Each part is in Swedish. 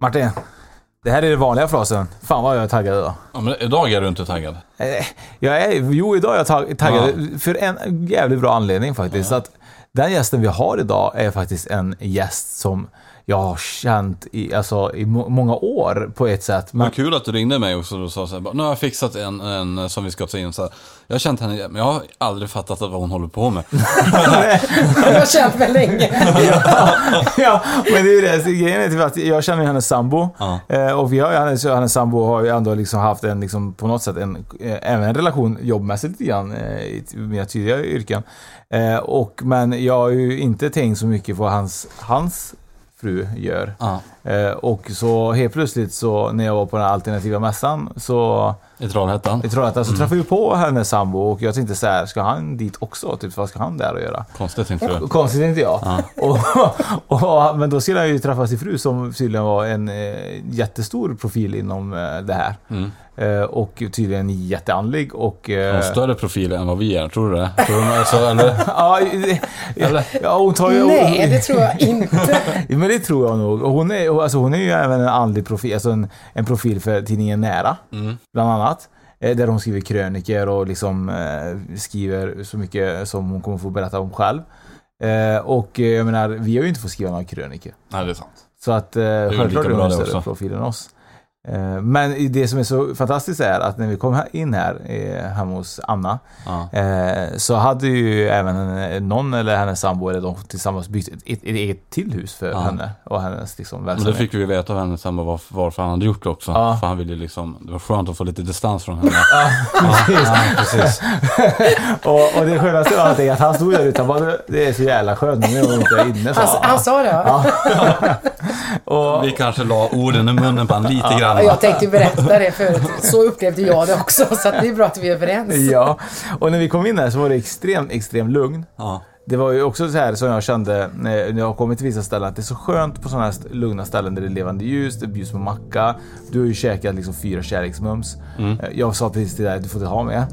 Martin, det här är det vanliga oss. Fan vad jag är taggad idag. Ja, men idag är du inte taggad. Eh, Jag är, jo, idag är jag tag- taggad för en jävligt bra anledning faktiskt. Att den gästen vi har idag är faktiskt en gäst som jag har känt i, alltså, i må- många år på ett sätt. Men, Vad kul att du ringde mig också och sa så här, nu har jag fixat en, en som vi ska ta in. Så här, jag har känt henne, men jag har aldrig fattat vad hon håller på med. Jag har känt mig länge. ja, men det är ju det. Grejen är typ att jag känner hennes sambo. Ja. Eh, och vi har hennes, hennes sambo har ju ändå liksom haft en, liksom, på något sätt, en, eh, även en relation jobbmässigt lite grann eh, i mina tidigare yrken. Och, men jag har ju inte tänkt så mycket på hans, hans fru gör. Ja, och så helt plötsligt så när jag var på den alternativa mässan så I Trollhättan. i Trollhättan så träffade vi på hennes sambo och jag tänkte så här, ska han dit också? Typ, vad ska han där och göra? Konstigt tänkte du. Konstigt inte jag. Ja. Och, och, men då skulle han ju träffa sin fru som tydligen var en eh, jättestor profil inom eh, det här. Mm. Eh, och tydligen jätteandlig och... Eh, Har större profil än vad vi är, tror du det? Tror du de är så, eller? ja, det- ja, hon tar ju... Nej, det tror jag inte. Men det tror jag nog. Och hon är, alltså hon är ju även en andlig profil, alltså en, en profil för tidningen Nära, Mm. bland annat. Eh, Där hon skriver kröniker och liksom eh, skriver så mycket som hon kommer få berätta om själv. Eh, och eh, jag menar, vi har ju inte fått skriva några kröniker. Nej, det är sant. Så att eh, självklart är hon en större profil än oss. Eh, Men det som är så fantastiskt är att när vi kom här- in här eh, hemma hos Anna Ja. eh, så hade ju även en- någon eller hennes sambo eller de tillsammans byggt ett, ett, ett eget till hus för Ja. henne och hennes liksom, Men det verksamhet. fick vi veta av henne sen var, varför han hade gjort det också. Ja. För han ville liksom, det var skönt att få lite distans från henne. Ja, precis. Ja, precis. och, och det skönaste av allt är att han stod där ute och bara det är så jävla skönt nu när hon inte är inne. sa Han, han sa det, ja. Och, Vi kanske la orden i munnen på honom lite grann. Ja, Jag tänkte berätta det förut. Så upplevde jag det också. Så att det är bra att vi är överens. ja, och när vi kom in här så var det extremt, extremt lugn. Ja. Det var ju också så här som jag kände när när jag har kommit till vissa ställen att det är så skönt på sådana här lugna ställen där det är levande ljus, det bjuds på macka. Du har ju käkat liksom fyra kärleksmums. Mm. Eh, Jag sa precis till dig, du får inte ha med.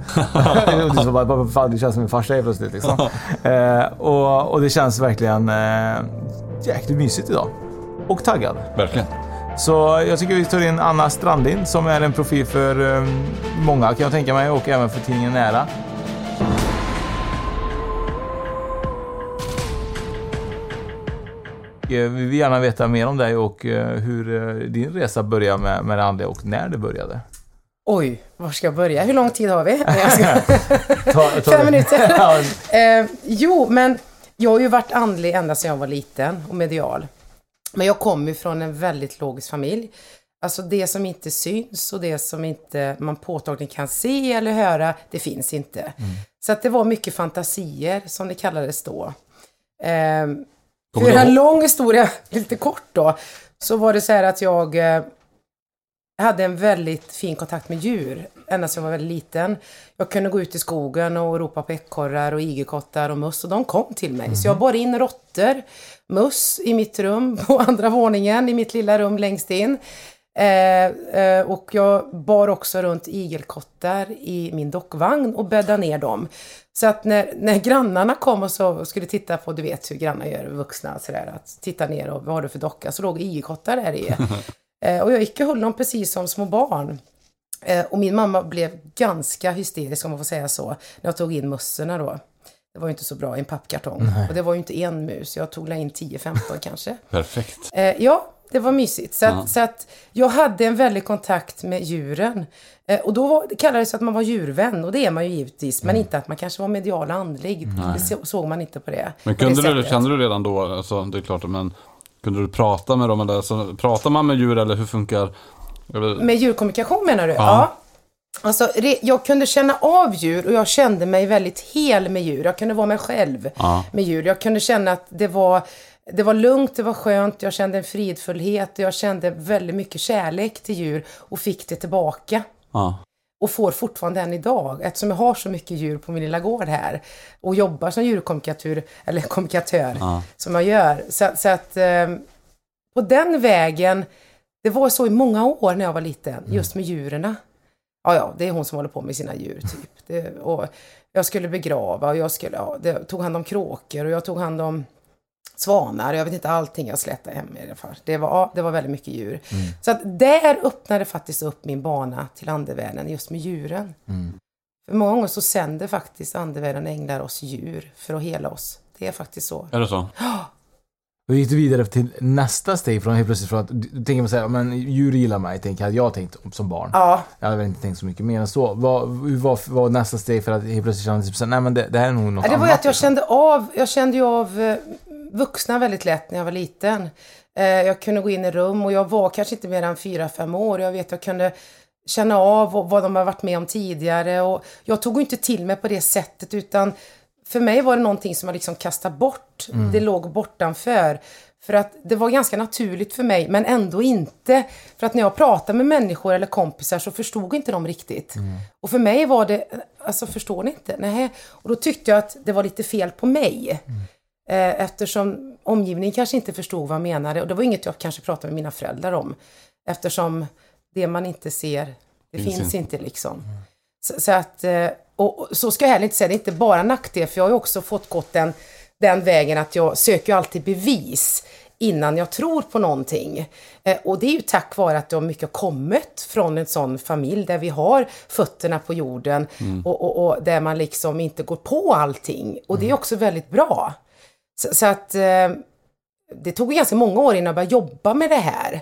och du sa bara, "Vad fan du känns som en farsa helt plötsligt liksom. eh, och, och det känns verkligen eh, jäkligt mysigt idag. Och taggad. Verkligen. Så jag tycker vi tar in Anna Strandin som är en profil för eh, många kan jag tänka mig och även för tidningen Nära. Eh, Vi vill gärna veta mer om dig och eh, hur din resa började med, med det andliga och när det började. Oj, var ska jag börja? Hur lång tid har vi? Ta, ta Fem minuter. Eh, jo, men jag har ju varit andlig ända sedan jag var liten och medial. Men jag kommer ju från en väldigt logisk familj. Alltså det som inte syns och det som inte man påtagligt kan se eller höra, det finns inte. Så att det var mycket fantasier, som det kallades då. Eh, Kommer för en lång historia, lite kort då, så var det så här att jag, eh, Jag hade en väldigt fin kontakt med djur ända sedan jag var väldigt liten. Jag kunde gå ut i skogen och ropa på ekorrar och igelkottar och möss och de kom till mig. Så jag bar in råttor, möss i mitt rum på andra våningen, i mitt lilla rum längst in. Eh, eh, och jag bar också runt igelkottar i min dockvagn och bäddade ner dem. Så att när, när grannarna kom och så skulle titta på, du vet hur grannar gör, vuxna sådär, att titta ner och vad har du för docka? Så låg igelkottar där i. eh, och jag gick och höll dem precis som små barn. Eh, och min mamma blev ganska hysterisk om man får säga så, när jag tog in mössorna då. Det var ju inte så bra i en pappkartong. Och det var ju inte en mus, jag tog in 10-15 kanske. Perfekt. Eh, ja, det var mysigt. Så, Ja. att, så att jag hade en väldig kontakt med djuren. Eh, och då var, det kallades att man var djurvän, och det är man ju givetvis. Men inte att man kanske var medial och andlig. Det så, såg man inte på det. Men på det kunde du, kände du redan då, alltså, det är klart, men kunde du prata med dem? Eller, alltså, pratar man med djur eller hur funkar? Eller, Med djurkommunikation menar du? Ja. Ja. Alltså, jag kunde känna av djur och jag kände mig väldigt hel med djur. Jag kunde vara mig själv Ja. med djur. Jag kunde känna att det var, det var lugnt, det var skönt, jag kände en fridfullhet och jag kände väldigt mycket kärlek till djur och fick det tillbaka. ja. Och får fortfarande än idag eftersom jag har så mycket djur på min lilla gård här och jobbar som djurkommunikatör, eller kommunikatör Ja. som jag gör. Så, så att eh, på den vägen, det var så i många år när jag var liten, just med djuren. Ja, ja, det är hon som håller på med sina djur typ. Det, och jag skulle begrava och jag skulle, ja, det, tog hand om kråkor och jag tog hand om svanar. Jag vet inte allting jag slätade hem i alla fall. Det var, ja, det var väldigt mycket djur. Så att där öppnade faktiskt upp min bana till andevärlden just med djuren. För många gånger så sänder faktiskt andevärlden änglar oss djur för att hela oss. Det är faktiskt så. Är det så? Då gick du vidare till nästa steg från helt plötsligt från att du tänker man säga, men djur gillar mig, tänker hade jag tänkt som barn. Ja, Jag hade väl inte tänkt så mycket mer än så. Vad var, var nästa steg för att helt plötsligt känna typ nej men det, det här är nog något Ja, det var ju annat, att jag liksom. kände av, jag kände ju av eh, vuxna väldigt lätt när jag var liten. Eh, Jag kunde gå in i rum och jag var kanske inte mer än fyra fem år. Jag vet jag kunde känna av vad- de har varit med om tidigare och jag tog inte till mig på det sättet utan för mig var det någonting som jag liksom kastade bort. Det låg bortanför. För att det var ganska naturligt för mig, men ändå inte. För att när jag pratade med människor eller kompisar så förstod inte de riktigt. Och för mig var det, alltså förstår ni inte? Nej. Och då tyckte jag att det var lite fel på mig. Eh, eftersom omgivningen kanske inte förstod vad jag menade. Och det var inget jag kanske pratade med mina föräldrar om. Eftersom det man inte ser, det Finns finns, inte. liksom. Så, så att, eh, och, så ska jag heller inte säga, det är inte bara nackdel, för jag har ju också fått gått den, den vägen att jag söker ju alltid bevis innan jag tror på någonting. Eh, och det är ju tack vare att jag mycket har kommit från en sån familj där vi har fötterna på jorden och, och, och där man liksom inte går på allting. Och det är också väldigt bra. Så, så att eh, det tog ganska många år innan jag började jobba med det här.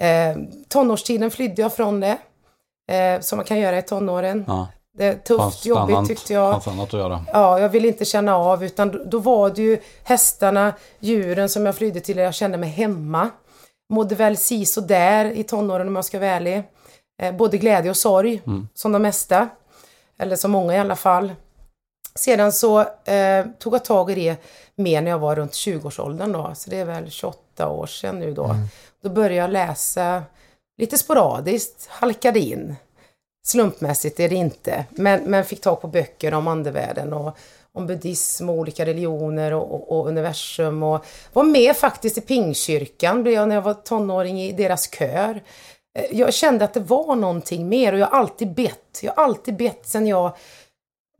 Eh, tonårstiden flydde jag från det. Eh, som man kan göra i tonåren. Ja. Det är tufft, Fanns jobbigt annat- tyckte jag. Fanns annat att göra. Ja, jag ville inte känna av utan då, då var det ju hästarna, djuren som jag flydde till jag kände mig hemma. Mådde väl si där i tonåren om jag ska vara ärlig. Eh, både glädje och sorg, som de mesta. Eller som många i alla fall. Sedan så eh, tog jag tag i det mer när jag var runt 20-årsåldern då. Så det är väl 28 år sedan nu då. Då började jag läsa lite sporadiskt, halkade in. Slumpmässigt är det inte, men, men fick tag på böcker om andevärlden och om buddhism och olika religioner och, och, och universum och var med faktiskt i Pingkyrkan blev jag när jag var tonåring i deras kör. Eh, Jag kände att det var någonting mer och jag har alltid bett. Jag har alltid bett sedan jag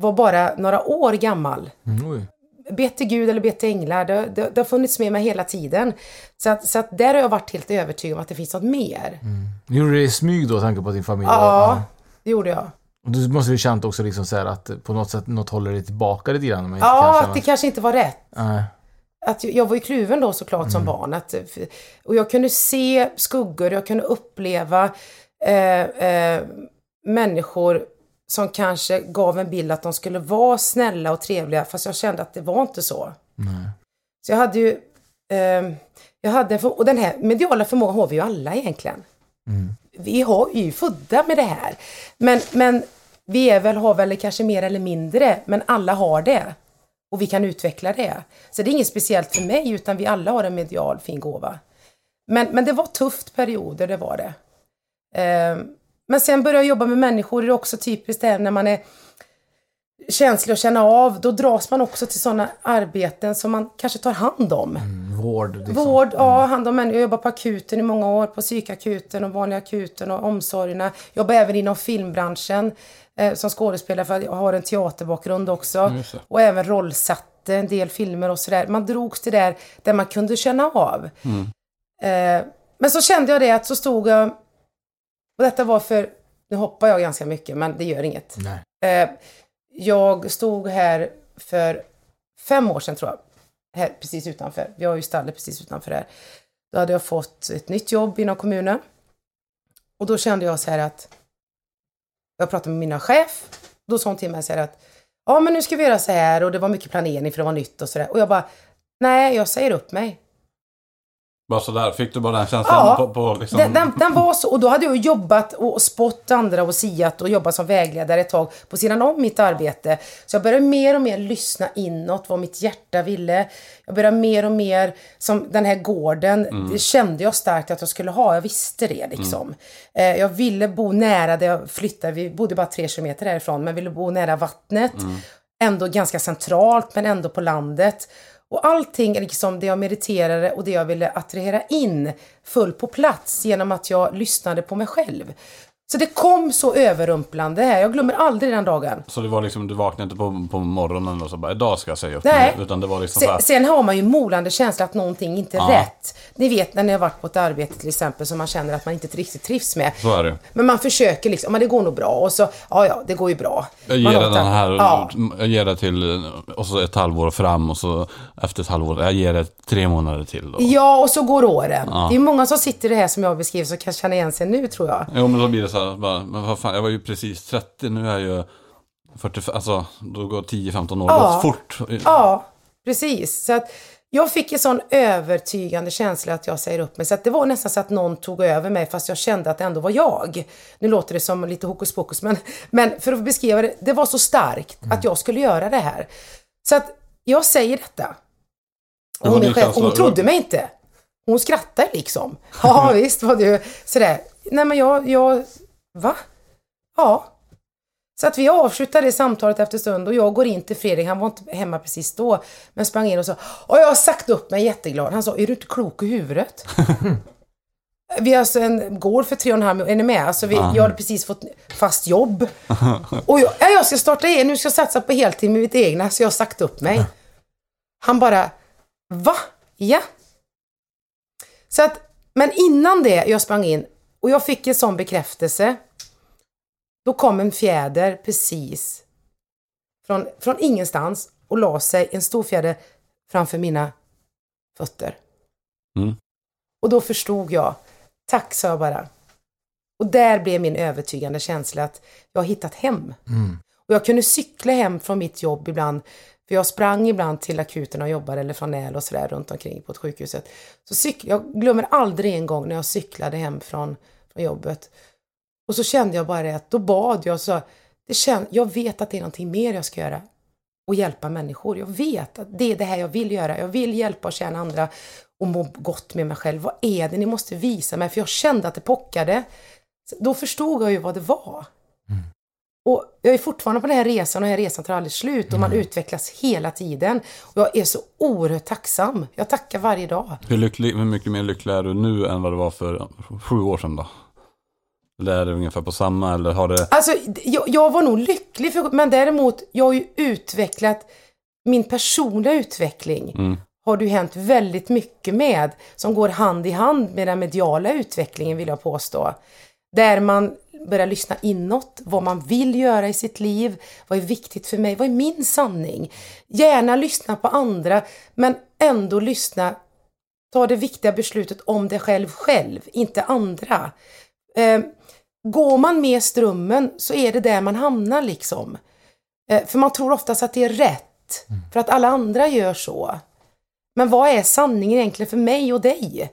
var bara några år gammal Mm, bett till Gud eller bett till änglar, det, det, det har funnits med mig hela tiden. Så att, så att där har jag varit helt övertygad om att det finns något mer. Gjorde du det i smyg då, tanke på din familj Ja, det gjorde jag. Och du måste ju känt också liksom så att på något sätt något håller dig tillbaka lite grann. Ja, att det kanske inte var rätt. Nej. Att jag var ju kluven då såklart som barn. Att, och jag kunde se skuggor, jag kunde uppleva eh, eh, människor som kanske gav en bild att de skulle vara snälla och trevliga, fast jag kände att det var inte så. Så jag hade ju, eh, jag hade, och den här mediala förmågan har vi ju alla egentligen. Vi har ju födda med det här. Men, men vi är väl, har väl kanske mer eller mindre, men alla har det. Och vi kan utveckla det. Så det är inget speciellt för mig, utan vi alla har en medial fin gåva. Men, men det var tufft perioder, det var det. Eh, men sen börjar jag jobba med människor, det är också typiskt det här när man är känslig att känna av, då dras man också till sådana arbeten som man kanske tar hand om. Vård. Liksom. Vård, ja, hand om människor. Jag jobbar på akuten i många år, på psykakuten och vanliga akuten och omsorgerna. Jag jobbar även inom filmbranschen eh, som skådespelare för jag har en teaterbakgrund också. Det. Och även rollsatte en del filmer och sådär. Man drogs till där, där man kunde känna av. Eh, men så kände jag det att så stod jag, och detta var för, nu hoppar jag ganska mycket men det gör inget. Eh, jag stod här för fem år sedan tror jag. Här precis utanför. Vi har ju stallet precis utanför här. Då hade jag fått ett nytt jobb inom kommunen. Och då kände jag så här att jag pratade med mina chef. Då sa hon till mig så här att ja men nu ska vi göra så här och det var mycket planering för det var nytt och så där. Och jag bara nej jag säger upp mig. Bara sådär, fick du bara den känslan Ja, på, på liksom... Den, den, den var så, och då hade jag jobbat och spott andra och siat och jobbat som vägledare ett tag på sidan om mitt arbete. Så jag började mer och mer lyssna inåt vad mitt hjärta ville. Jag började mer och mer, som den här gården, det kände jag starkt att jag skulle ha. Jag visste det liksom. Eh, jag ville bo nära där jag flyttade, vi bodde bara tre kilometer härifrån, men ville bo nära vattnet. Ändå ganska centralt, men ändå på landet. Och allting, liksom det jag mediterade och det jag ville attrahera in, föll på plats genom att jag lyssnade på mig själv. Så det kom så överrumplande här. Jag glömmer aldrig den dagen. Så det var liksom, du vaknade inte på, på morgonen och så bara, idag ska jag säga upp Nej. Utan det var liksom Sen, sen har man ju molande känsla att någonting inte är Ja. rätt. Ni vet när ni har varit på ett arbete till exempel som man känner att man inte riktigt trivs med. så är det. Men man försöker liksom, men det går nog bra. Och så, ja ja, det går ju bra. Jag ger låter- den här, Ja. jag ger det till, och så ett halvår fram och så efter ett halvår, jag ger det tre månader till då. Ja, och så går åren. Det är många som sitter i det här som jag beskriver som kan känna igen sig nu tror jag. Jo men då blir det så här, bara, men vad fan, jag var ju precis 30, nu är jag ju 45, alltså då går 10-15 år, Ja. gått fort. Ja, precis. Så att jag fick en sån övertygande känsla att jag säger upp mig. Så att det var nästan så att någon tog över mig fast jag kände att det ändå var jag. Nu låter det som lite hokus pokus men, men för att beskriva det, det var så starkt att jag skulle göra det här. Så att jag säger detta. Det Och chef, känsla. hon trodde mig inte. Hon skrattade liksom. Ja visst var det sådär. Nej men jag, jag, va? Ja. Så att vi avslutade det samtalet efter stund och jag går in till Fredrik, han var inte hemma precis då, men sprang in och sa och jag har sagt upp mig jätteglad. Han sa, är du inte klok i huvudet? vi har alltså en gård för tre och en halv miljoner, är ni med? Alltså vi, jag hade precis fått fast jobb. Och jag, ja, jag ska starta igen, nu ska jag satsa på heltid med mitt egna, så jag har sagt upp mig. Han bara, va? Ja. Så att, men innan det jag sprang in och jag fick en sån bekräftelse. Då kom en fjäder precis från, från ingenstans och la sig en stor fjäder framför mina fötter. Mm. Och då förstod jag. Tack sa jag bara. Och där blev min övertygande känsla att jag har hittat hem. Och jag kunde cykla hem från mitt jobb ibland. För jag sprang ibland till akuten och jobbade eller från Näl och sådär runt omkring på ett sjukhuset. Så cyk- jag glömmer aldrig en gång när jag cyklade hem från, från jobbet. Och så kände jag bara det att då bad jag och sa, det kän- jag vet att det är någonting mer jag ska göra. Och hjälpa människor. Jag vet att det är det här jag vill göra. Jag vill hjälpa och tjäna andra och må gott med mig själv. Vad är det ni måste visa mig? För jag kände att det pockade. Så Då förstod jag ju vad det var. Och jag är fortfarande på den här resan och den här resan tar aldrig slut och man utvecklas hela tiden. Och jag är så oerhört tacksam. Jag tackar varje dag. Hur, lycklig, hur mycket mer lycklig är du nu än vad du var för sju år sedan då? Eller är det ungefär på samma, eller har det... Alltså, jag, jag var nog lycklig, för, men däremot, jag har ju utvecklat min personliga utveckling. Har det ju hänt väldigt mycket med, som går hand i hand med den mediala utvecklingen vill jag påstå. Där man börjar lyssna inåt, vad man vill göra i sitt liv, vad är viktigt för mig, vad är min sanning? Gärna lyssna på andra, men ändå lyssna, ta det viktiga beslutet om dig själv själv, inte andra. Eh, går man med strömmen så är det där man hamnar liksom. Eh, för man tror oftast att det är rätt, för att alla andra gör så. Men vad är sanningen egentligen för mig och dig?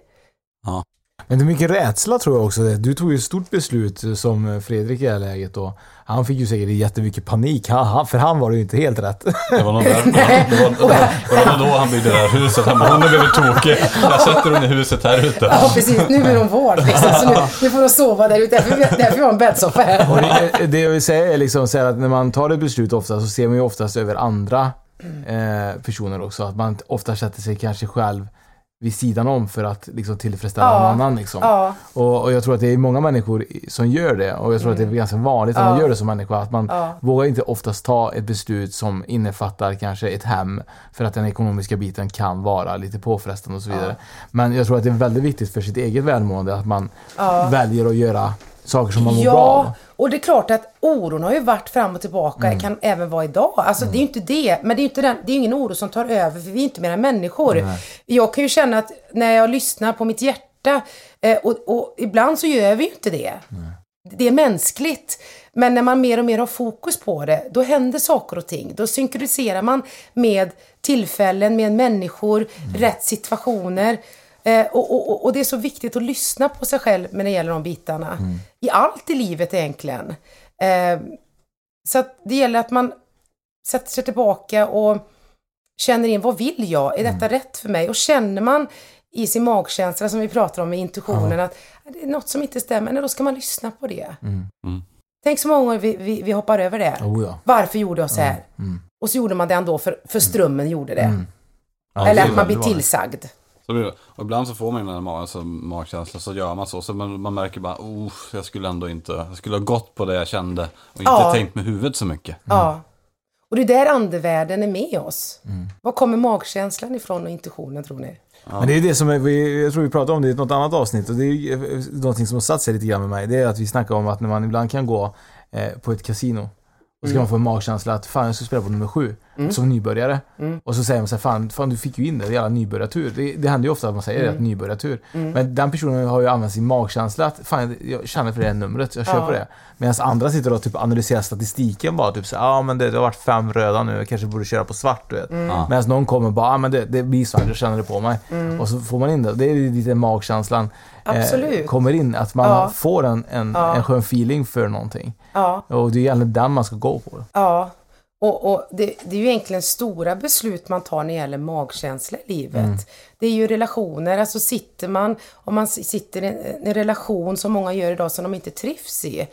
Men det är mycket rädsla tror jag också. Du tog ju ett stort beslut som Fredrik i det här läget och han fick ju säkert jättemycket panik. Han, han- för han var det ju inte helt rätt. Det var nog där, det var, det var, det var då han byggde det här huset. Han bara, hon har blivit tokig. Jag sätter hon i huset här ute. Ja, precis. Nu är de vård liksom. Så nu, nu får de sova där ute. Därför, därför vi har en bäddsoffa här. Och det, det jag vill säga är liksom så här att när man tar ett beslut ofta så ser man ju oftast över andra eh, personer också. Att man ofta sätter sig kanske själv vid sidan om för att liksom tillfredsställa Ja. någon annan. Liksom. Ja, Och, och jag tror att det är många människor som gör det. Och jag tror att det är ganska vanligt att man Ja. gör det som människa. Att man vågar inte oftast ta ett beslut som innefattar kanske ett hem. För att den ekonomiska biten kan vara lite påfrestande och så vidare. Men jag tror att det är väldigt viktigt för sitt eget välmående att man väljer att göra saker som man mår bra av. ja. och det är klart att oron har ju varit fram och tillbaka. Mm. kan även vara idag. Alltså det är ju inte det. Men det är ju inte den, det är ingen oro som tar över för vi är inte mera människor. Jag kan ju känna att när jag lyssnar på mitt hjärta eh, och, och ibland så gör vi ju inte det. Det är mänskligt. Men när man mer och mer har fokus på det, då händer saker och ting. Då synkroniserar man med tillfällen, med människor, rätt situationer. Eh, och, och, och- det är så viktigt att lyssna på sig själv när det gäller de bitarna. I allt i livet egentligen. Eh, så att det gäller att man sätter sig tillbaka och känner in, vad vill jag? Är detta rätt för mig? Och känner man i sin magkänsla, som vi pratar om med intuitionen, att det är något som inte stämmer, nej, då ska man lyssna på det. Mm. Mm. Tänk så många gånger vi, vi, vi hoppar över det. Oh, ja. Varför gjorde jag så här? Mm. Och så gjorde man det ändå för, för strömmen gjorde det. Mm. Ja, Eller så att man blir det. tillsagd. Så blir det. Och ibland så får man ju den här alltså, magkänslan, så gör man så. Så man, man märker bara, oh, jag skulle ändå inte, jag skulle ha gått på det jag kände. Och inte Ja. tänkt med huvudet så mycket. Ja. Och det är där andevärlden är med oss. Mm. Var kommer magkänslan ifrån och intuitionen tror ni? Men det är det som är, vi, jag tror vi pratade om det i något annat avsnitt och det är eh, någonting som har satt sig lite grann med mig. Det är att vi snackar om att när man ibland kan gå eh, på ett kasino och så ska man få en magkänsla att fan jag ska spela på nummer sju som nybörjare. Och så säger man så här, fan, fan du fick ju in det, jävla nybörjartur. Det, det händer ju ofta att man säger det, att nybörjartur. Men den personen har ju använt sin magkänsla att fan jag känner för det här numret, jag kör Ja. på det. Medan andra sitter och typ analyserar statistiken bara, typ så ja ah, men det, det har varit fem röda nu, jag kanske borde köra på svart du vet. Ja. Medan någon kommer bara, ah, men det, det blir svart, jag känner det på mig. Och så får man in det. Det är lite magkänslan eh, Absolut. kommer in, att man Ja. får en, en, Ja. en skön feeling för någonting. Ja. Och det är egentligen den man ska gå på. Ja, och, och det, det är ju egentligen stora beslut man tar när det gäller magkänsla i livet. Det är ju relationer, alltså sitter man, om man sitter i en, en relation som många gör idag som de inte trivs i.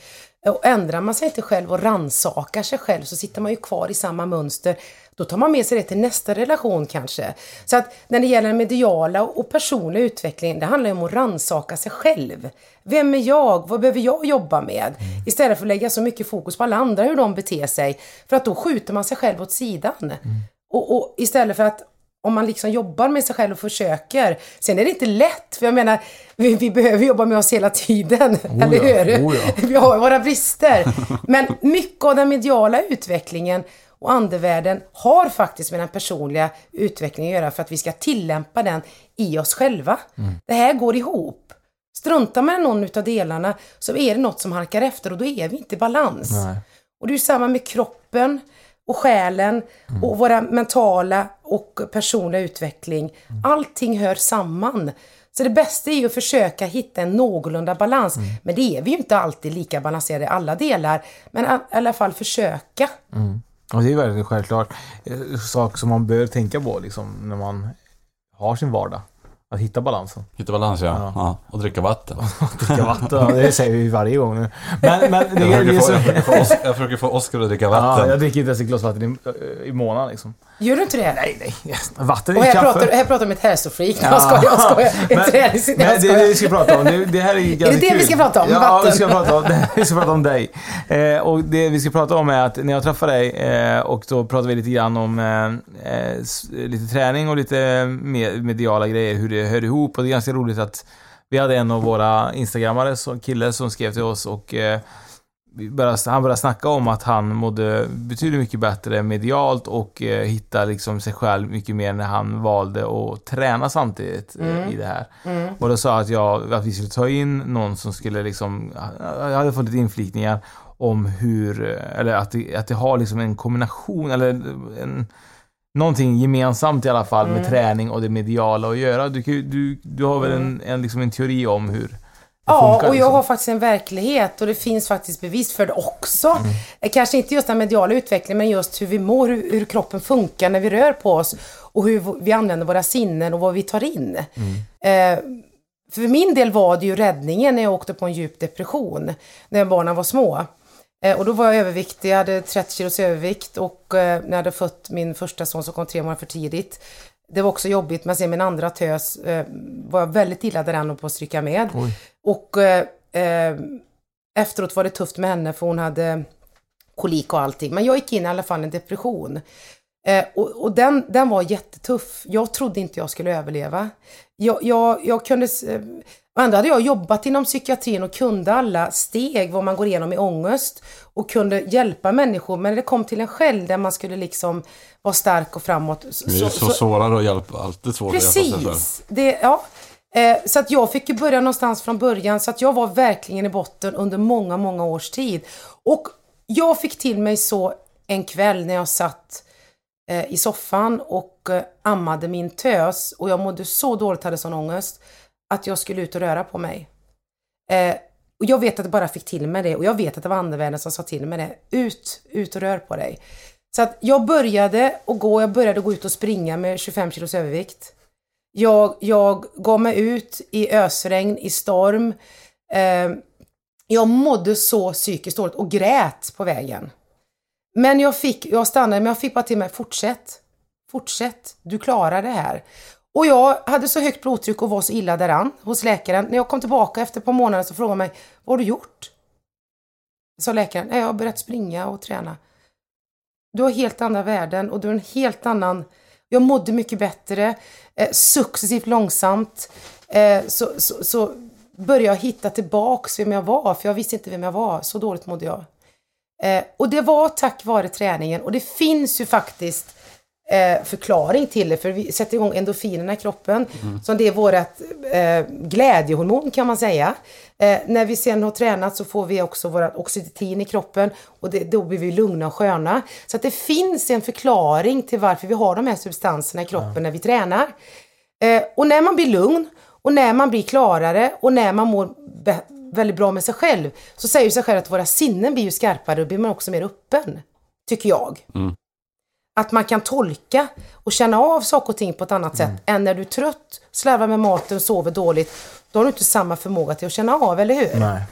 Och ändrar man sig inte själv och rannsakar sig själv så sitter man ju kvar i samma mönster. Då tar man med sig det till nästa relation kanske. Så att när det gäller den mediala och personliga utvecklingen, det handlar ju om att rannsaka sig själv. Vem är jag? Vad behöver jag jobba med? Istället för att lägga så mycket fokus på alla andra, hur de beter sig. För att då skjuter man sig själv åt sidan. Och, och istället för att om man liksom jobbar med sig själv och försöker. Sen är det inte lätt, för jag menar, vi, vi behöver jobba med oss hela tiden. eller hur? oh ja. Vi har våra brister. Men mycket av den mediala utvecklingen och andevärlden har faktiskt med den personliga utvecklingen att göra för att vi ska tillämpa den i oss själva. Det här går ihop. Struntar man i någon utav delarna så är det något som halkar efter och då är vi inte i balans. Nej. Och det är samma med kroppen och själen och våra mentala och personliga utveckling. Allting hör samman. Så det bästa är ju att försöka hitta en någorlunda balans. Men det är vi ju inte alltid lika balanserade i alla delar. Men i alla fall försöka. Och det är verkligen självklart eh, sak som man bör tänka på liksom, när man har sin vardag. Att hitta balansen. Hitta balans ja. Ja. ja. Och dricka vatten. Dricka vatten, ja, det säger vi varje gång nu. Men, men det, Jag det, försöker, är få, jag, så... försöker få Oskar, jag försöker få Oskar att dricka Ja, vatten. jag dricker inte ens ett glas vatten i, i månaden liksom. Gör du inte det? Nej, nej. Vatten Och är här kaffe. pratar, här pratar om ett hälsofreak. Jag skojar, jag skojar. Men- Men det är det vi ska prata om. Det, det här är ganska det det kul. vi ska prata om? Ja, Vatten? vi ska prata om, vi ska prata om dig. Eh, och det vi ska prata om är att när jag träffade dig eh, och då pratade vi lite grann om eh, eh, lite träning och lite me- mediala grejer, hur det hör ihop. Och det är ganska roligt att vi hade en av våra instagrammare, så- kille, som skrev till oss och eh, började, han började snacka om att han mådde betydligt mycket bättre medialt och eh, hitta liksom sig själv mycket mer när han valde att träna samtidigt eh, i det här. Och då sa att, jag att vi skulle ta in någon som skulle liksom, jag hade fått lite inflikningar om hur, eller att det, att det har liksom en kombination eller en någonting gemensamt i alla fall Mm. med träning och det mediala att göra. Du, du, du har väl en, en, liksom en teori om hur Ja, funkar? och jag liksom? har faktiskt en verklighet och det finns faktiskt bevis för det också. Mm. Eh, Kanske inte just den mediala utvecklingen, men just hur vi mår, hur, hur kroppen funkar när vi rör på oss och hur vi använder våra sinnen och vad vi tar in. Mm. Eh, för min del var det ju räddningen när jag åkte på en djup depression, när barnen var små. Eh, och då var jag överviktig, jag hade 30 kilos övervikt och eh, när jag hade fött min första son som kom tre månader för tidigt. Det var också jobbigt, men sen min andra tös eh, var jag väldigt illa däran och på att stryka med. Och eh, eh, efteråt var det tufft med henne för hon hade kolik och allting. Men jag gick in i alla fall i en depression. Eh, och och den, den var jättetuff. Jag trodde inte jag skulle överleva. Jag, jag, jag kunde... och ändå hade jag jobbat inom psykiatrin och kunde alla steg vad man går igenom i ångest och kunde hjälpa människor. Men när det kom till en själv där man skulle liksom vara stark och framåt. Så, Det är så, sårare att hjälpa, alltid svårt att hjälpa sig. Precis. Det, ja. Eh, så att jag fick ju börja någonstans från början. Så att jag var verkligen i botten under många, många års tid. Och jag fick till mig så en kväll när jag satt eh, i soffan och eh, ammade min tös och jag mådde så dåligt, hade sån ångest, att jag skulle ut och röra på mig. Eh, och jag vet att jag bara fick till mig det och jag vet att det var andevärlden som sa till mig det. Ut, ut och rör på dig. Så att jag började att gå, jag började gå ut och springa med 25 kilos övervikt. Jag, jag gav mig ut i ösregn, i storm. Eh, jag mådde så psykiskt dåligt och grät på vägen. Men jag fick, jag stannade, men jag fick bara till mig, fortsätt. Fortsätt, du klarar det här. Och jag hade så högt blodtryck och var så illa däran hos läkaren. När jag kom tillbaka efter ett par månader så frågade han mig, vad har du gjort? Sa läkaren, jag har börjat springa och träna. Du har helt andra värden och du har en helt annan... Jag mådde mycket bättre, eh, successivt långsamt. Eh, så, så, så började jag hitta tillbaks vem jag var, för jag visste inte vem jag var. Så dåligt mådde jag. Eh, och det var tack vare träningen och det finns ju faktiskt eh, förklaring till det, för vi sätter igång endorfinerna i kroppen. Så det är vårt eh, glädjehormon kan man säga. Eh, när vi sen har tränat så får vi också vårat oxytocin i kroppen och det, då blir vi lugna och sköna. Så att det finns en förklaring till varför vi har de här substanserna i kroppen när vi tränar. Eh, och när man blir lugn och när man blir klarare och när man mår väldigt bra med sig själv så säger sig själv att våra sinnen blir ju skarpare och blir man också mer öppen. Tycker jag. Att man kan tolka och känna av saker och ting på ett annat sätt än när du är trött, slarvar med maten, sover dåligt. Då har du inte samma förmåga till att känna av, eller hur? Nej.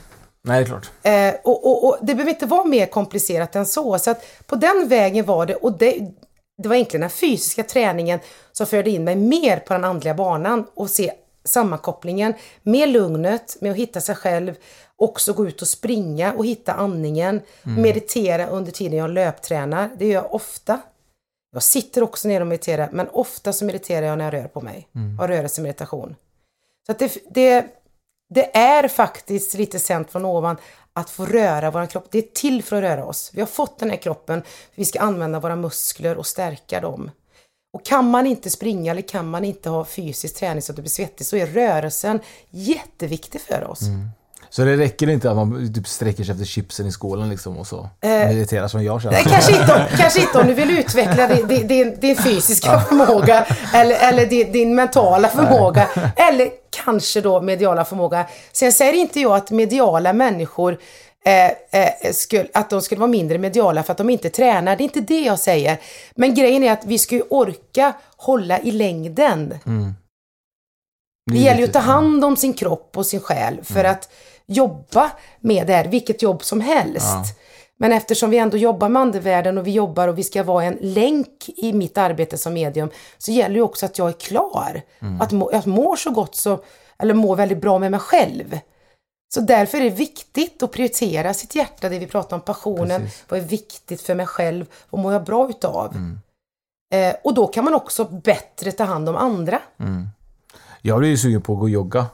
Nej, det är klart. Eh, och, och, och det behöver inte vara mer komplicerat än så. Så att på den vägen var det, och det, det var egentligen den fysiska träningen som förde in mig mer på den andliga banan och se sammankopplingen med lugnet, med att hitta sig själv, också gå ut och springa och hitta andningen, meditera under tiden jag löptränar. Det gör jag ofta. Jag sitter också ner och mediterar, men ofta så mediterar jag när jag rör på mig. Har rörelsemeditation. Så att det, det, det är faktiskt lite sänt från ovan att få röra vår kropp. Det är till för att röra oss. Vi har fått den här kroppen, vi ska använda våra muskler och stärka dem. Och kan man inte springa eller kan man inte ha fysisk träning så att du blir svettig så är rörelsen jätteviktig för oss. Så det räcker inte att man typ sträcker sig efter chipsen i skålen liksom och så mediterar som jag känner. Nej, kanske, inte om, kanske inte om du vill utveckla din, din, din, fysiska förmåga eller, eller din, din mentala förmåga. Eller kanske då mediala förmåga. Sen säger inte jag att mediala människor eh, eh, skulle, att de skulle vara mindre mediala för att de inte tränar. Det är inte det jag säger. Men grejen är att vi ska ju orka hålla i längden. Det gäller ju att ta hand om sin kropp och sin själ för att jobba med det här, vilket jobb som helst. Men eftersom vi ändå jobbar med andevärlden och vi jobbar och vi ska vara en länk i mitt arbete som medium så gäller ju också att jag är klar. Att må, jag mår så gott så, eller mår väldigt bra med mig själv. Så därför är det viktigt att prioritera sitt hjärta, det vi pratar om, passionen. Precis. Vad är viktigt för mig själv? Vad mår jag bra utav? Eh, och då kan man också bättre ta hand om andra. Jag blir ju sugen på att gå och jogga.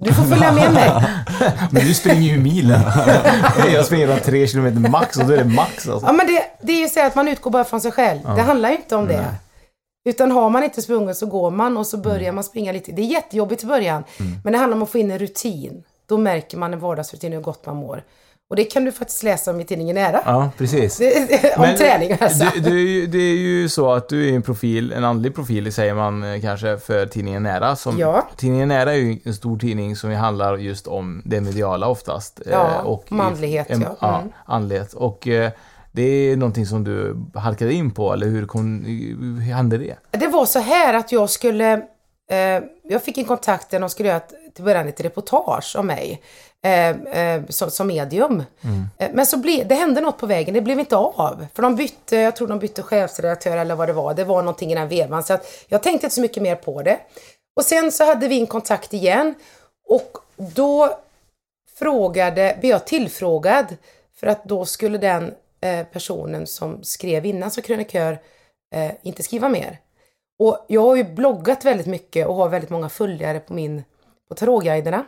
Du får följa med mig. Men du springer ju milen. jag springer bara tre kilometer max och då är det max alltså. Ja, men det, det är ju så att man utgår bara från sig själv. Det handlar ju inte om det. Utan har man inte sprungit så går man och så börjar man springa lite. Det är jättejobbigt i början. Men det handlar om att få in en rutin. då märker man en vardagsrutin hur gott man mår. Och det kan du faktiskt läsa om i tidningen Nära. Ja, precis. om Men träning alltså. Är ju- det är ju så att du är en profil, en andlig profil säger man eh, kanske för tidningen Nära. Som, Ja. Tidningen Nära är ju en stor tidning som handlar just om det mediala oftast. eh, Ja, om andlighet, en- ja. ja. Mm. andlighet. Och eh, det är någonting som du halkade in på, eller hur, kom, hur hände det? Det var så här att jag skulle, eh, jag fick en kontakt där de skulle göra ett, till början ett reportage om mig. Eh, eh, som, som medium. Eh, men så blev, det hände något på vägen, det blev inte av. För de bytte, jag tror de bytte chefsredaktör eller vad det var. Det var någonting i den vevan. Så att jag tänkte inte så mycket mer på det. Och sen så hade vi en kontakt igen. Och då frågade, blev jag tillfrågad. För att då skulle den eh, personen som skrev innan som krönikör eh, inte skriva mer. Och jag har ju bloggat väldigt mycket och har väldigt många följare på min, på Tarotguiderna.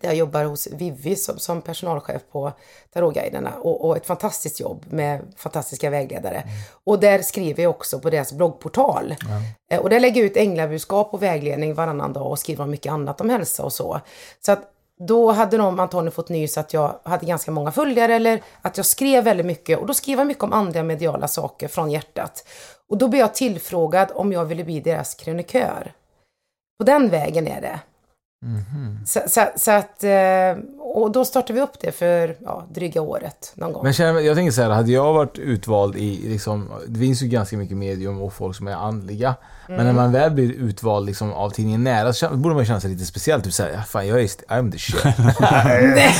Där jag jobbar hos Vivi som, som personalchef på Tarotguiderna och, och ett fantastiskt jobb med fantastiska vägledare. Och där skriver jag också på deras bloggportal. Eh, Och där lägger jag ut änglabudskap och vägledning varannan dag och skriver om mycket annat om hälsa och så. Så att då hade de antagligen fått nys att jag hade ganska många följare eller att jag skrev väldigt mycket. Och då skrev jag mycket om andliga mediala saker från hjärtat. Och då blev jag tillfrågad om jag ville bli deras krönikör. På den vägen är det. Så, så, så att, eh, och då startade vi upp det för ja, dryga året någon gång. Men känner, jag tänker så här, hade jag varit utvald i, liksom, det finns ju ganska mycket medium och folk som är andliga. Men Mm. när man väl blir utvald liksom, av tidningen Nära så borde man känna sig lite speciellt. Typ såhär, fan jag är, st- I'm the shit. nej,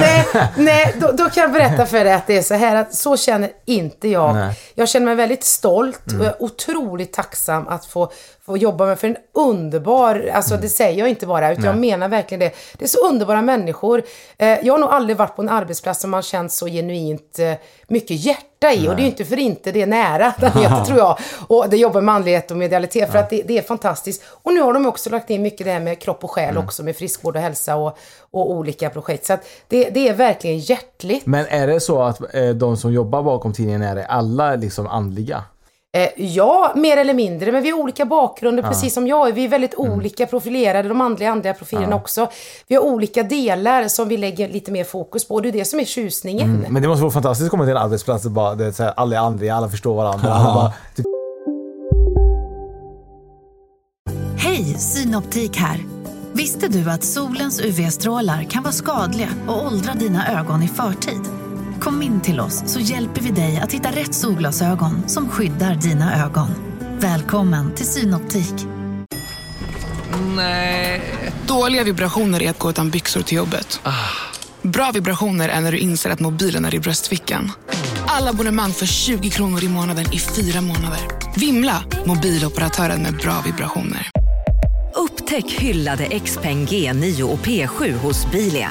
nej, nej då, då kan jag berätta för dig att det är så här att så känner inte jag. Nej. Jag känner mig väldigt stolt och jag är otroligt tacksam att få, få jobba med för en underbar, alltså det säger jag inte bara, utan jag menar verkligen det. Det är så underbara människor. Eh, jag har nog aldrig varit på en arbetsplats som man känt så genuint eh, mycket hjärta i. Och det är ju inte för inte det är nära, den heter tror jag. Och det jobbar med andlighet och medialitet för att det, det är fantastiskt. Och nu har de också lagt in mycket det här med kropp och själ också, med friskvård och hälsa och, och olika projekt. Så att det, det är verkligen hjärtligt. Men är det så att eh, de som jobbar bakom tidningen är alla liksom andliga? Eh, ja, mer eller mindre, men vi har olika bakgrunder, precis som jag är. Vi är väldigt olika profilerade, de andliga, andliga profilerna också. Vi har olika delar som vi lägger lite mer fokus på. Det är det som är tjusningen. Men det måste vara fantastiskt att komma till en arbetsplats och bara, det är så här, alla är andliga, alla förstår varandra. Och bara, typ, Hej, Synoptik här. Visste du att solens UV-strålar kan vara skadliga och åldra dina ögon i förtid? Kom in till oss så hjälper vi dig att hitta rätt solglasögon som skyddar dina ögon. Välkommen till Synoptik. Dåliga vibrationer är att gå utan byxor till jobbet. Bra vibrationer är när du inser att mobilen är i bröstfickan. Alla abonnemang för 20 kronor i månaden i fyra månader. Vimla! Mobiloperatören med bra vibrationer. Upptäck hyllade XPeng G9 och P7 hos Bilia.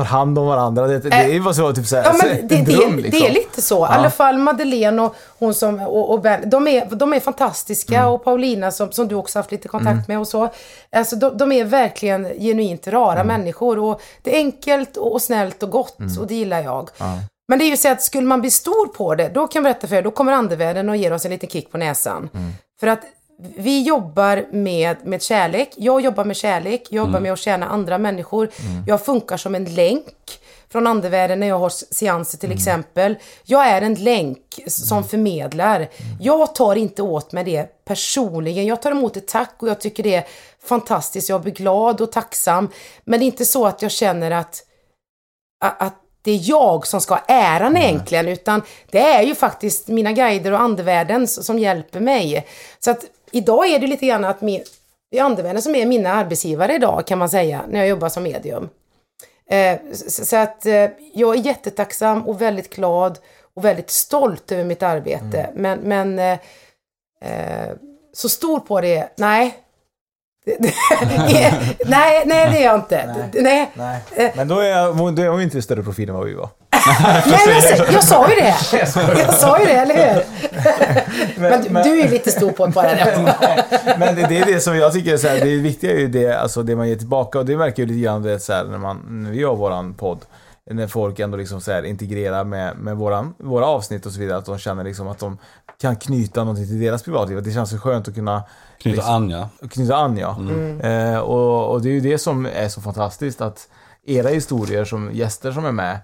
Tar hand om varandra. Det, det är ju bara så, typ såhär, Ja, så men en det, dröm det, liksom. det är lite så. I alla fall Madeleine och hon som, och, och Ben, de är, de är fantastiska. Mm. Och Paulina som, som du också haft lite kontakt med och så. Alltså de, de är verkligen genuint rara Mm. människor. Och det är enkelt och, och snällt och gott Mm. och det gillar jag. Men det är ju så att skulle man bli stor på det, då kan jag berätta för er, då kommer andevärlden och ger oss en liten kick på näsan. Mm. För att vi jobbar med, med kärlek. Jag jobbar med kärlek. Jag Mm. jobbar med att tjäna andra människor. Jag funkar som en länk från andevärlden när jag har seanser till exempel. Jag är en länk som förmedlar. Jag tar inte åt mig det personligen. Jag tar emot ett tack och jag tycker det är fantastiskt. Jag blir glad och tacksam. Men det är inte så att jag känner att, att det är jag som ska ha äran egentligen, utan det är ju faktiskt mina guider och andevärlden som hjälper mig. Så att idag är det lite grann att min, det är andevärlden som är mina arbetsgivare idag kan man säga, när jag jobbar som medium. Eh, så att eh, jag är jättetacksam och väldigt glad och väldigt stolt över mitt arbete. Men, men eh, så stor på det, nej. nej, nej det är jag inte. Nej. Nej. Eh, Men då är, jag, då är hon inte större profil än vad vi var. Nej, men alltså, jag sa ju det. Jag sa ju det, eller hur? Men, du- du är ju lite stor på att bara det. Men det, det är det som jag tycker är så här, det viktiga är ju det, alltså det man ger tillbaka och det verkar ju lite grann det så här, när, man, när vi gör våran podd. När folk ändå liksom så här integrerar med, med våran, våra avsnitt och så vidare. Att de känner liksom att de kan knyta någonting till deras privatliv. Att Det känns så skönt att kunna Knyta liksom, an ja. Knyta an ja. Eh, och, och det är ju det som är så fantastiskt att era historier som gäster som är med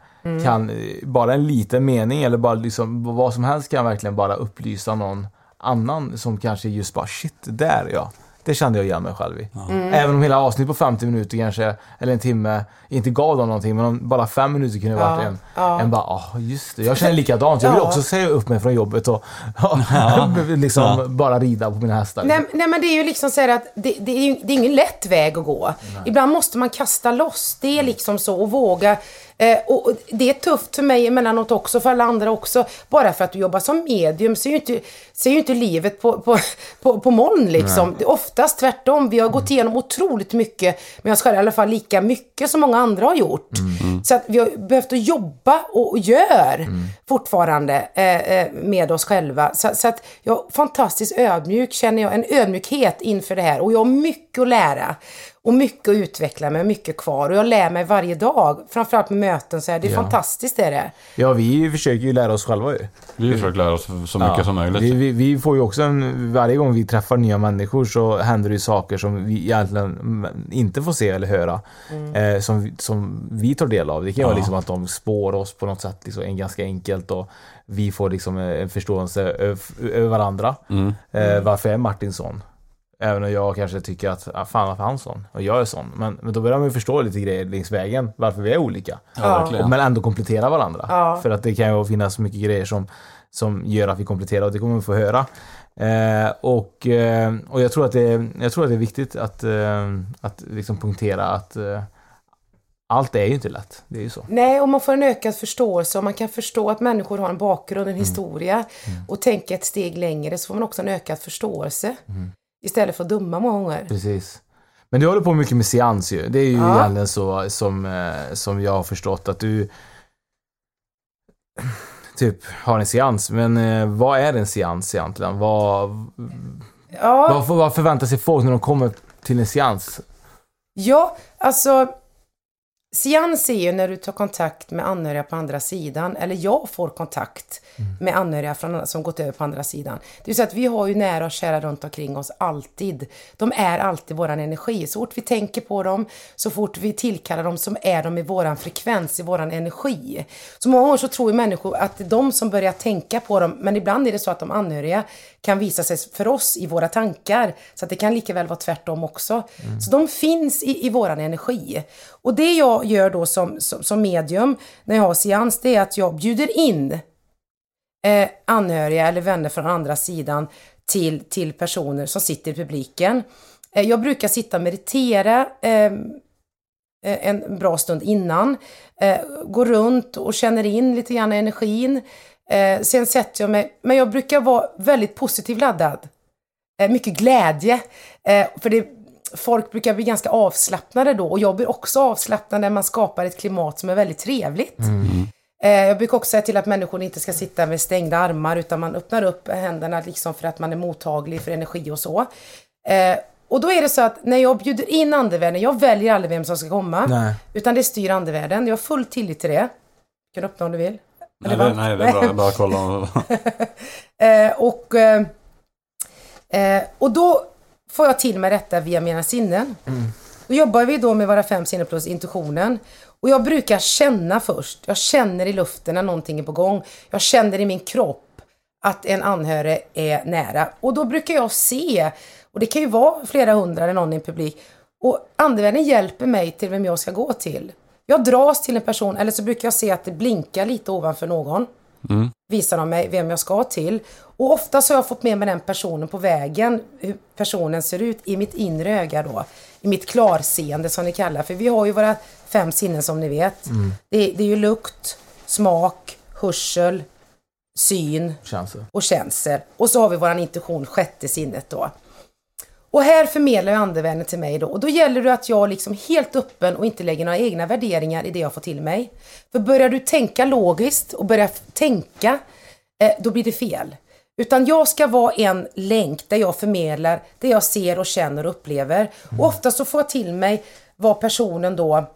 kan, eh, bara en liten mening eller bara liksom vad som helst kan verkligen bara upplysa någon annan som kanske just bara shit, där ja. Det kände jag igen mig själv i. Även om hela avsnitt på 50 minuter kanske, eller en timme, inte gav dem någonting, men om bara fem minuter kunde Ja, varit en, ja. en bara, ah just det, jag känner likadant. Jag vill Ja. också säga upp mig från jobbet och liksom Ja. bara rida på mina hästar. Nej, nej men det är ju liksom så här att det, det, är det är ingen lätt väg att gå. Ibland måste man kasta loss. Det är liksom så och våga. Eh, och och det är tufft för mig emellanåt också, för alla andra också. Bara för att du jobbar som medium så är ju inte, så är ju inte livet på, på, på, på moln liksom. Det är oftast tvärtom. Vi har gått igenom otroligt mycket med oss själva, i alla fall lika mycket som många andra har gjort. Så att vi har behövt att jobba och, och gör fortfarande eh, eh, med oss själva. Så, så att jag är fantastiskt ödmjuk, känner jag. En ödmjukhet inför det här. Och jag har mycket att lära. Och mycket att utveckla mig, mycket kvar. Och jag lär mig varje dag. Framförallt med möten så här. Det är Ja. fantastiskt är det. Ja, vi försöker ju lära oss själva ju. Vi försöker lära oss så mycket Ja, som möjligt. Vi, vi, vi får ju också en, varje gång vi träffar nya människor så händer det ju saker som vi egentligen mm, inte får se eller höra. Eh, som, vi- som vi tar del av. Det kan ju vara Ja. liksom att de spår oss på något sätt, liksom, en ganska enkelt och vi får liksom en förståelse över varandra. Mm. Eh, varför är Martin sån? Även om jag kanske tycker att, ah, fan varför han sån? Och jag är sån. Men, men då börjar man ju förstå lite grejer längs vägen, varför vi är olika. Ja, verkligen. Men ändå komplettera varandra. Ja. För att det kan ju finnas mycket grejer som, som gör att vi kompletterar och det kommer vi få höra. Eh, och, eh, och jag tror att det är, jag tror att det är viktigt att, eh, att liksom punktera att eh, allt är ju inte lätt. Det är ju så. Nej, och man får en ökad förståelse och man kan förstå att människor har en bakgrund, Mm. en historia. Och tänka ett steg längre så får man också en ökad förståelse. Mm. Istället för att döma många gånger. Precis. Men du håller på mycket med seans ju. Det är ju Ja. egentligen så som, eh, som jag har förstått att du typ har en seans. Men eh, vad är en seans egentligen? Vad, Ja, vad, vad förväntar sig folk när de kommer till en seans? ja alltså Seans är ju när du tar kontakt med anhöriga på andra sidan, eller jag får kontakt med anhöriga från, som gått över på andra sidan. Det är så att vi har ju nära och kära runt omkring oss alltid. De är alltid våran energi. Så fort vi tänker på dem, så fort vi tillkallar dem, så är de i våran frekvens, i våran energi. Så många gånger så tror ju människor att det är de som börjar tänka på dem, men ibland är det så att de anhöriga kan visa sig för oss i våra tankar. Så att det kan lika väl vara tvärtom också. Så de finns i, i våran energi. Och det jag gör då som, som, som medium när jag har seans, det är att jag bjuder in eh, anhöriga eller vänner från andra sidan till, till personer som sitter i publiken. Eh, jag brukar sitta och meditera ehm, eh, en bra stund innan. Eh, gå runt och känner in lite grann energin. Eh, sen sätter jag mig, men jag brukar vara väldigt positivt laddad. Eh, mycket glädje. Eh, för det, folk brukar bli ganska avslappnade då och jag blir också avslappnad när man skapar ett klimat som är väldigt trevligt. Mm jag brukar också säga till att människor inte ska sitta med stängda armar utan man öppnar upp händerna liksom för att man är mottaglig för energi och så. Eh, och då är det så att när jag bjuder in andevärlden, jag väljer aldrig vem som ska komma. Nej. Utan det styr andevärlden. Jag har full tillit till det. Du kan öppna om du vill. Nej, det, nej, det är bra. Bara kolla. Eh, och, eh, eh, och då får jag till mig detta via mina sinnen. Då jobbar vi då med våra fem sinnen plus intuitionen. Och jag brukar känna först. Jag känner i luften när någonting är på gång. Jag känner i min kropp att en anhörig är nära. Och då brukar jag se, och det kan ju vara flera hundra eller någon i en publik. Och andevärlden hjälper mig till vem jag ska gå till. Jag dras till en person, eller så brukar jag se att det blinkar lite ovanför någon visar de mig vem jag ska till. Och ofta så har jag fått med mig den personen på vägen, hur personen ser ut i mitt inre öga då. I mitt klarseende som ni kallar För vi har ju våra fem sinnen som ni vet. Det, är- det är ju lukt, smak, hörsel, syn Känns det. och känsel. Och så har vi våran intuition, sjätte sinnet då. Och här förmedlar ju andevärlden till mig då. Och då gäller det att jag liksom helt öppen och inte lägger några egna värderingar i det jag får till mig. För börjar du tänka logiskt och börjar tänka, eh, då blir det fel. Utan jag ska vara en länk där jag förmedlar det jag ser och känner och upplever. Och ofta så får jag till mig vad personen då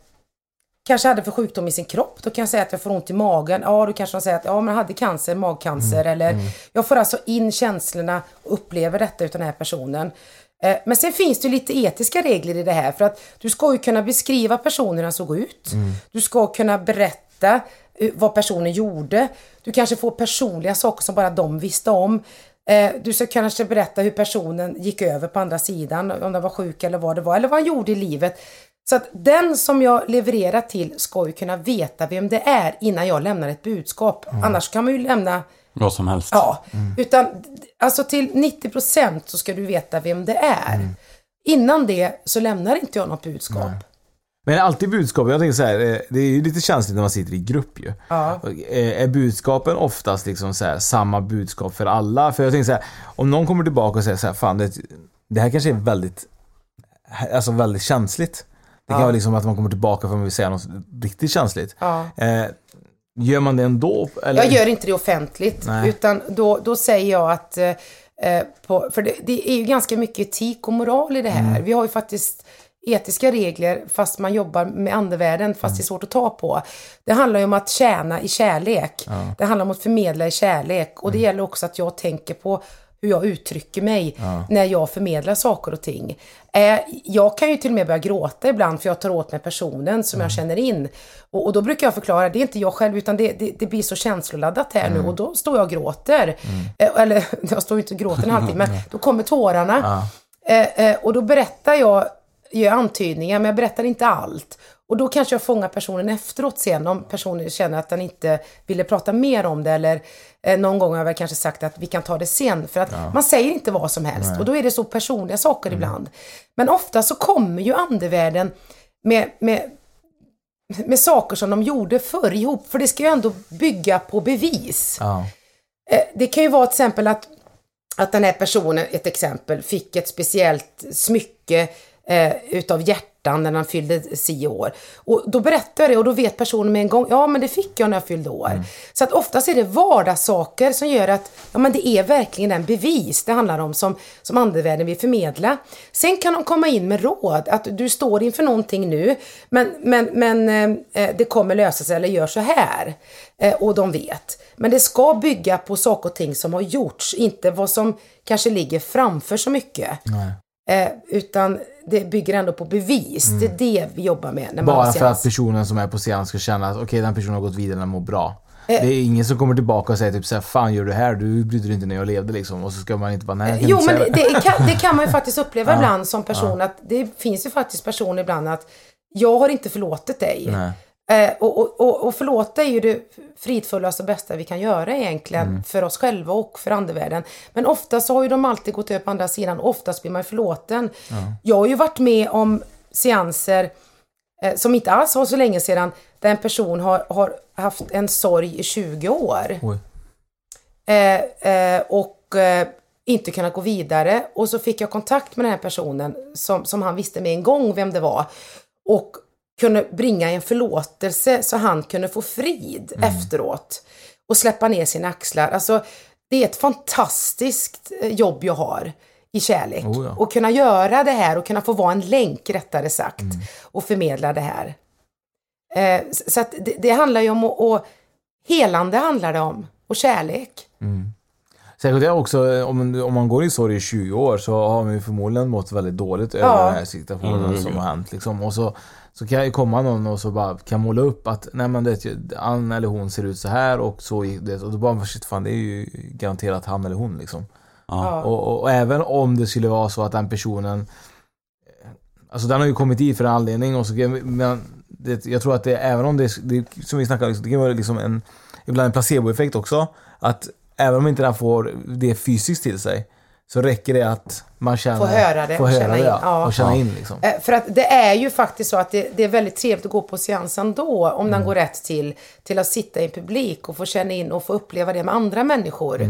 kanske hade för sjukdom i sin kropp. Då kan jag säga att jag får ont i magen. Ja, då kanske de säger att ja, man hade cancer, magcancer. Eller jag får alltså in känslorna och upplever detta utan den här personen. Eh, Men sen finns det lite etiska regler i det här. För att du ska ju kunna beskriva han såg ut. Du ska kunna berätta eh, vad personen gjorde. Du kanske får personliga saker som bara de visste om. Eh, Du ska kanske berätta hur personen gick över på andra sidan, om den var sjuk eller vad det var, eller vad han gjorde i livet. Så att den som jag levererar till ska ju kunna veta vem det är innan jag lämnar ett budskap. Annars kan man ju lämna Vad som helst. Ja, utan alltså till 90% så ska du veta vem det är. Innan det så lämnar inte jag något budskap. Men alltid budskap, jag tänker så här, eh, det är ju lite känsligt när man sitter i grupp ju. Ja. Eh, Är budskapen oftast liksom så här, samma budskap för alla? För jag tänker så här, om någon kommer tillbaka och säger så här, fan det, det här kanske är väldigt, alltså väldigt känsligt. Det kan Ja. vara liksom att man kommer tillbaka för att man vill säga något riktigt känsligt. Ja. Eh, gör man det ändå? Eller? Jag gör inte det offentligt, Nej. utan då, då säger jag att eh, eh, på, för det, det är ju ganska mycket etik och moral i det här. Mm. Vi har ju faktiskt etiska regler fast man jobbar med andevärlden fast Mm. det är svårt att ta på. Det handlar ju om att tjäna i kärlek. Det handlar om att förmedla i kärlek och Mm. det gäller också att jag tänker på hur jag uttrycker mig när jag förmedlar saker och ting. Eh, jag kan ju till och med börja gråta ibland för jag tar åt mig personen som Mm. jag känner in. Och, och då brukar jag förklara, det är inte jag själv utan det, det, det blir så känsloladdat här Mm. nu och då står jag och gråter. Eh, eller jag står ju inte och gråter en halvtimme, men då kommer tårarna. Eh, eh, och då berättar jag, gör antydningar, men jag berättar inte allt. Och då kanske jag fångar personen efteråt sen om personen känner att den inte ville prata mer om det eller eh, någon gång har jag väl kanske sagt att vi kan ta det sen för att man säger inte vad som helst och då är det så personliga saker ibland. Men ofta så kommer ju andevärlden med, med, med saker som de gjorde förr ihop för det ska ju ändå bygga på bevis. Ja. Eh, Det kan ju vara till exempel att, att den här personen, ett exempel, fick ett speciellt smycke eh, utav hjärtan när han fyllde si år. Och då berättar jag det och då vet personen med en gång, ja men det fick jag när jag fyllde år. Så att oftast är det vardagssaker som gör att, ja men det är verkligen en bevis det handlar om som, som andevärlden vill förmedla. Sen kan de komma in med råd, att du står inför någonting nu, men, men, men eh, det kommer lösa sig eller gör så här. Eh, och de vet. Men det ska bygga på saker och ting som har gjorts, inte vad som kanske ligger framför så mycket. Eh, utan det bygger ändå på bevis. Det är det vi jobbar med när man Bara för att personen som är på scenen ska känna att okej, den personen har gått vidare, den mår bra. Eh. Det är ingen som kommer tillbaka och säger typ såhär, fan gör du här? Du brydde dig inte när jag levde liksom. Och så ska man inte bara, nej Jo, men det, det, kan, det kan man ju faktiskt uppleva ibland som person. Att det finns ju faktiskt personer ibland att jag har inte förlåtit dig. Nej. Eh, och, och, och, och förlåta är ju det fridfullaste och bästa vi kan göra egentligen Mm. för oss själva och för andevärlden. Men ofta så har ju de alltid gått upp på andra sidan. Oftast blir man förlåten. Jag har ju varit med om seanser eh, som inte alls var så länge sedan där en person har, har haft en sorg i 20 år. Eh, eh, och eh, inte kunnat gå vidare. Och så fick jag kontakt med den här personen som, som han visste med en gång vem det var. Och kunde bringa en förlåtelse så han kunde få frid efteråt. Och släppa ner sina axlar. Alltså, det är ett fantastiskt eh, jobb jag har i kärlek. Oh ja. Och kunna göra det här och kunna få vara en länk rättare sagt. Och förmedla det här. Eh, så att det, det handlar ju om att, och helande handlar det om. Och kärlek. Särskilt det också, eh, om, om man går i sorg i 20 år så har man ju förmodligen mått väldigt dåligt över Ja. den här situationen som har hänt. Liksom. Och så, så kan ju komma någon och så bara kan måla upp att nej men det, han eller hon ser ut så här och så gick det. Och då bara, shit fan det är ju garanterat han eller hon liksom. Ja. Och, och, och även om det skulle vara så att den personen Alltså den har ju kommit dit för en anledning och så men det, jag tror att det även om det, det som vi snackade om, det kan vara liksom en ibland en placeboeffekt också. Att även om inte den får det fysiskt till sig så räcker det att man känner, Få höra det får höra känna det, in, ja, ja. och känna in liksom. Eh, För att det är ju faktiskt så att det, det är väldigt trevligt att gå på seans ändå, om den går rätt till, till att sitta i publik och få känna in och få uppleva det med andra människor. Eh,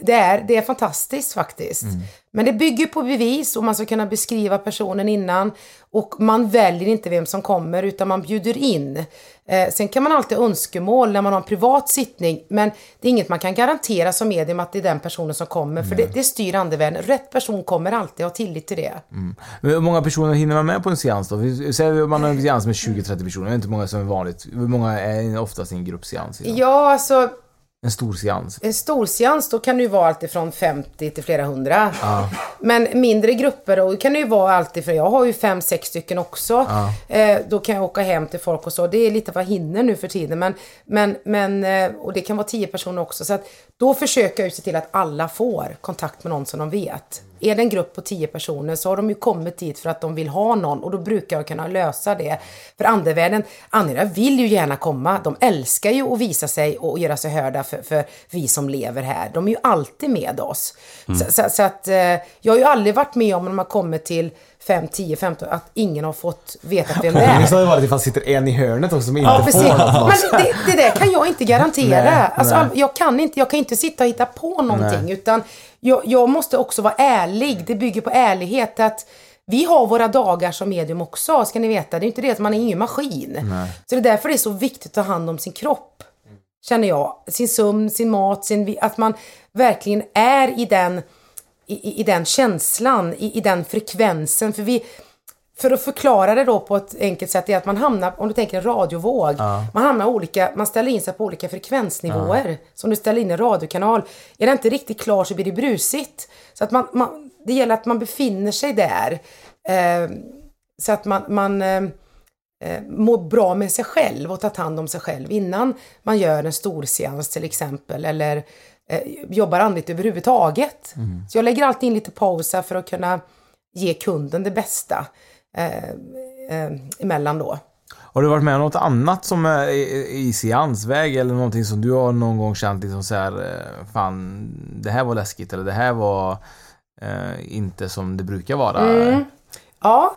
det, är, det är fantastiskt faktiskt. Mm. Men det bygger på bevis och man ska kunna beskriva personen innan. Och man väljer inte vem som kommer utan man bjuder in. Eh, sen kan man alltid ha önskemål när man har en privat sittning. Men det är inget man kan garantera som medium att det är den personen som kommer. För det, det styr andevärlden. Rätt person kommer alltid ha tillit till det. Men Hur många personer hinner man med på en seans då? Säg man har en seans med 20-30 personer. Jag vet inte många som är vanligt. Hur många är oftast i en gruppseans? idag? Ja, alltså En stor seans. en stor seans då kan det ju vara allt från 50 till flera hundra. Ja. Men mindre grupper då kan det ju vara alltid för jag har ju fem, sex stycken också. Ja. Eh, då kan jag åka hem till folk och så. Det är lite vad jag hinner nu för tiden. Men, men, men, eh, och det kan vara tio personer också. Så att då försöker jag ju se till att alla får kontakt med någon som de vet. Är det en grupp på tio personer så har de ju kommit dit för att de vill ha någon och då brukar jag kunna lösa det. För andevärlden, andra vill ju gärna komma. De älskar ju att visa sig och göra sig hörda för, för vi som lever här. De är ju alltid med oss. Mm. Så, så, så att eh, jag har ju aldrig varit med om när man kommer till 5, 10, 15 att ingen har fått veta vem det är. Ångest hade varit ifall det sitter en i hörnet också som inte Ja, får något. Men det, det där kan jag inte garantera. Nej, alltså, nej. Jag, kan inte, jag kan inte sitta och hitta på någonting. Nej. Utan jag, jag måste också vara ärlig. Det bygger på ärlighet. att vi har våra dagar som medium också, ska ni veta. Det är inte det att man är ingen maskin. Nej. Så det är därför det är så viktigt att ta hand om sin kropp. Känner jag. Sin sömn, sin mat, sin, att man verkligen är i den, i, i- i den känslan, i, i den frekvensen. För vi, för att förklara det då på ett enkelt sätt är att man hamnar, om du tänker en radiovåg, Ja. man hamnar olika, man ställer in sig på olika frekvensnivåer. Så om du ställer in en radiokanal, är det inte riktigt klar så blir det brusigt. Så att man, man, det gäller att man befinner sig där. Eh, så att man, man eh, eh, mår bra med sig själv och tar hand om sig själv innan man gör en stor seans till exempel. Eller eh, jobbar andligt överhuvudtaget. Så jag lägger alltid in lite pauser för att kunna ge kunden det bästa eh, eh, emellan då. Har du varit med om något annat som är i, seansväg eller någonting som du har någon gång känt liksom så här, eh, fan det här var läskigt eller det här var eh, inte som det brukar vara? Mm. Ja,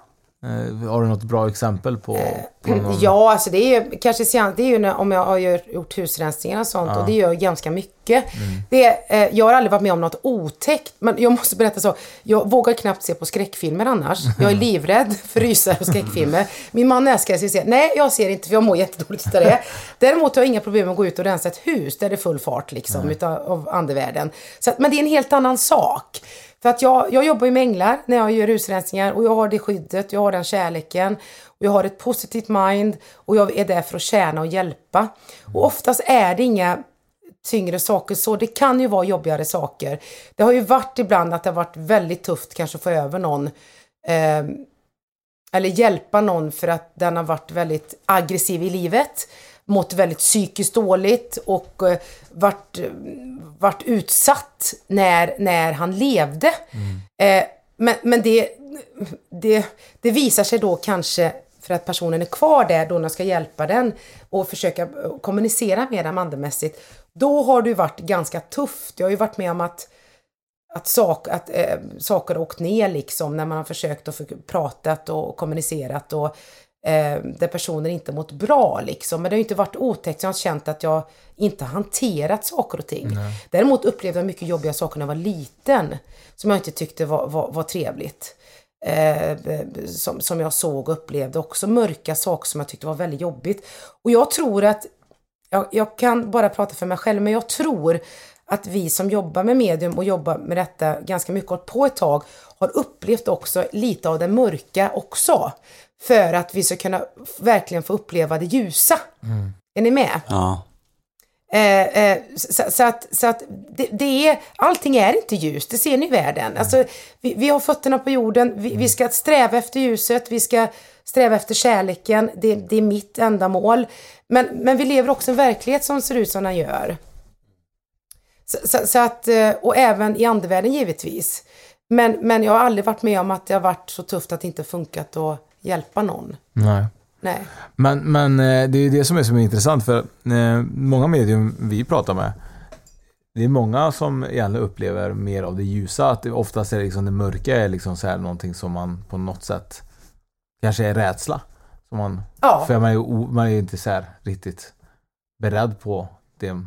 har du något bra exempel på? på någon... Ja, alltså det är ju kanske seans, det är ju när, om jag har gjort, husrensningar och sånt Ja. och det gör jag ganska mycket. Det, är, eh, jag har aldrig varit med om något otäckt, men jag måste berätta så. Jag vågar knappt se på skräckfilmer annars. Jag är livrädd för rysare och skräckfilmer. Min man älskar att se, nej jag ser inte för jag mår jättedåligt utav det. Däremot har jag inga problem med att gå ut och rensa ett hus där det är full fart liksom utav, av andevärlden. Så men det är en helt annan sak. För att jag, jag jobbar ju med änglar när jag gör husrensningar och jag har det skyddet, jag har den kärleken och jag har ett positivt mind och jag är där för att tjäna och hjälpa. Och oftast är det inga tyngre saker så. Det kan ju vara jobbigare saker. Det har ju varit ibland att det har varit väldigt tufft kanske att få över någon eh, eller hjälpa någon för att den har varit väldigt aggressiv i livet, mått väldigt psykiskt dåligt och eh, varit, eh, varit utsatt när, när han levde. Eh, men men det, det, det visar sig då kanske för att personen är kvar där då när ska hjälpa den och försöka eh, kommunicera med den andemässigt. Då har det ju varit ganska tufft. Jag har ju varit med om att att, sak, att eh, saker har åkt ner liksom när man har försökt för, pratat och kommunicerat och eh, där personer inte mått bra liksom. Men det har ju inte varit otäckt, så jag har känt att jag inte hanterat saker och ting. Däremot upplevde jag mycket jobbiga saker när jag var liten som jag inte tyckte var, var, var trevligt. Eh, som, som jag såg och upplevde också mörka saker som jag tyckte var väldigt jobbigt. Och jag tror att jag, jag kan bara prata för mig själv, men jag tror att vi som jobbar med medium och jobbar med detta ganska mycket på ett tag har upplevt också lite av det mörka också. För att vi ska kunna verkligen få uppleva det ljusa. Är ni med? Ja. Eh, eh, så, så att, så att det, det är, allting är inte ljust, det ser ni i världen. Alltså, vi, vi har fötterna på jorden, vi, vi ska sträva efter ljuset, vi ska sträva efter kärleken, det, det är mitt ändamål. Men, men vi lever också i en verklighet som ser ut som den gör. Så, så, så att, eh, och även i andevärlden givetvis. Men, men jag har aldrig varit med om att det har varit så tufft att det inte funkat att hjälpa någon. Nej. Nej. Men, men eh, det är det som är så intressant för eh, många medium vi pratar med det är många som egentligen upplever mer av det ljusa. Att det oftast är liksom det mörka är liksom så här någonting som man på något sätt kanske är rädsla. Som man, Ja. För man är man är inte så här riktigt beredd på det.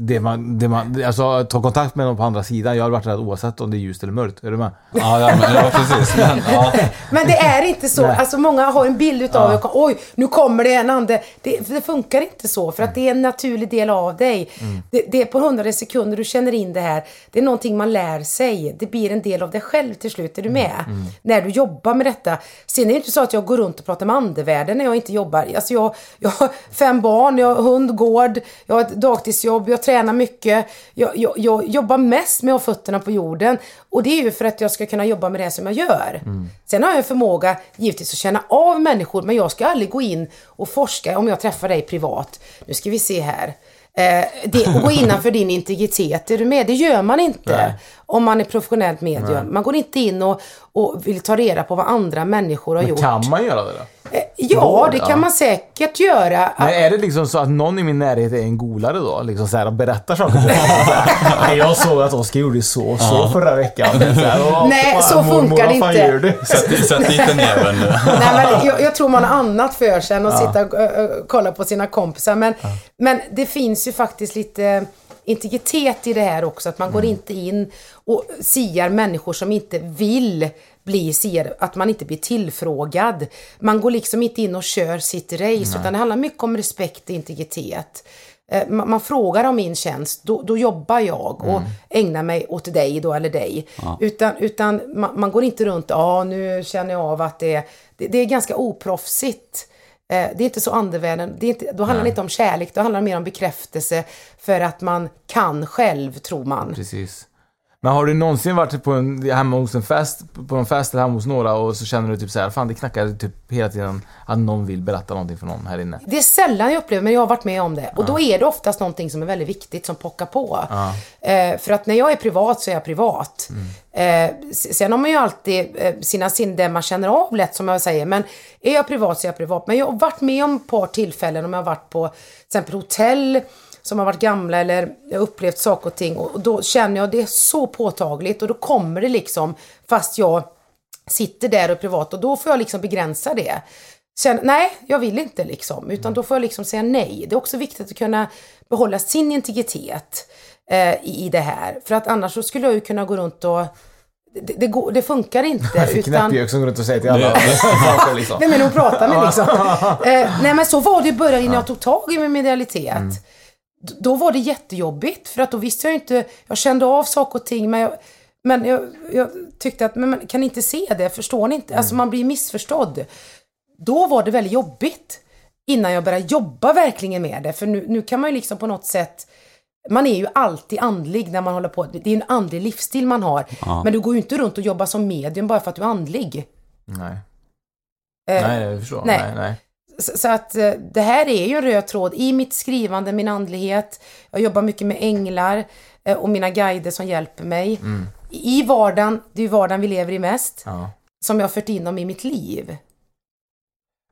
Det man, det man, alltså ta kontakt med någon på andra sidan. Jag hade varit rädd oavsett om det är ljust eller mörkt. Är du med? Ja, ja, men, ja precis. Men, ja. Men det är inte så. Nej. Alltså många har en bild utav Ja. oj, nu kommer det en ande. Det, det funkar inte så, för att det är en naturlig del av dig. Mm. Det, det är på hundrade sekunder du känner in det här. Det är någonting man lär sig. Det blir en del av dig själv till slut. Är du med? Mm. När du jobbar med detta. Sen är det inte så att jag går runt och pratar med andevärlden när jag inte jobbar. Alltså jag, jag har fem barn, jag har hund, gård, jag har ett dagtidsjobb, jag tränar mycket. Jag, jag, jag jobbar mest med att ha fötterna på jorden. Och det är ju för att jag ska kunna jobba med det som jag gör. Sen har jag en förmåga givetvis att känna av människor, men jag ska aldrig gå in och forska om jag träffar dig privat. Nu ska vi se här. Eh, det, och gå innanför din integritet, är du med? Det gör man inte Nej. Om man är professionellt medium. Nej. Man går inte in och, och vill ta reda på vad andra människor har Men gjort. kan man göra det då? Eh, ja, det kan man säkert göra. Men är det liksom så att någon i min närhet är en golare då? Liksom så här och berättar saker för mig? Nej, jag såg att Oskar gjorde så och så Ja. förra veckan. Så här, "Åh, Nej, så funkar det inte. gör du? Sätt, sätt dit en näven nu. Nej, men jag, jag tror man har annat för sig än att Ja. sitta och ö, ö, kolla på sina kompisar. Men, men det finns ju faktiskt lite integritet i det här också. Att man går inte in och siar människor som inte vill bli siade. Att man inte blir tillfrågad. Man går liksom inte in och kör sitt race. Nej. Utan det handlar mycket om respekt och integritet. Eh, Man, man frågar om min tjänst, då, då jobbar jag och Mm. ägnar mig åt dig då eller dig. Ja. Utan, utan man, man går inte runt, ja nu känner jag av att det är, det, det är ganska oproffsigt. Eh, det är inte så andevärlden, det är inte, då handlar det inte om kärlek, då handlar det mer om bekräftelse för att man kan själv, tror man. Precis. Men har du någonsin varit på en, hemma hos en fest, på en fest eller hemma hos några och så känner du typ så här, fan det knackar typ hela tiden att någon vill berätta någonting för någon här inne? Det är sällan jag upplever, men jag har varit med om det. Och då är det oftast någonting som är väldigt viktigt som pockar på. Ja. Eh, för att när jag är privat så är jag privat. Eh, s- sen har man ju alltid eh, sina sinnen man känner av lätt som jag säger. Men är jag privat så är jag privat. Men jag har varit med om ett par tillfällen om jag har varit på till exempel hotell som har varit gamla eller jag upplevt saker och ting. Och då känner jag det är så påtagligt och då kommer det liksom fast jag sitter där och privat och då får jag liksom begränsa det. Sen, nej, jag vill inte liksom. Utan då får jag liksom säga nej. Det är också viktigt att kunna behålla sin integritet eh, i, i det här. För att annars så skulle jag ju kunna gå runt och det, det, går, det funkar inte. Knäppjök som går runt och säger till alla Det- saker liksom. Vem är det hon pratar med liksom? eh, nej men så var det i början innan jag tog tag i min medialitet. Mm. Då var det jättejobbigt för att då visste jag inte, jag kände av saker och ting men jag, men jag, jag tyckte att, men man kan inte se det, förstår ni inte? Alltså man blir missförstådd. Då var det väldigt jobbigt innan jag började jobba verkligen med det. För nu, nu kan man ju liksom på något sätt man är ju alltid andlig när man håller på. Det är en andlig livsstil man har. Ja. Men du går ju inte runt och jobbar som medium bara för att du är andlig. Nej. Eh, nej, jag förstår. nej. Nej. nej. Så, att eh, det här är ju en röd tråd i mitt skrivande, min andlighet. Jag jobbar mycket med änglar eh, och mina guider som hjälper mig. Mm. I vardagen, det är ju vardagen vi lever i mest, Ja. som jag har fört in dem i mitt liv.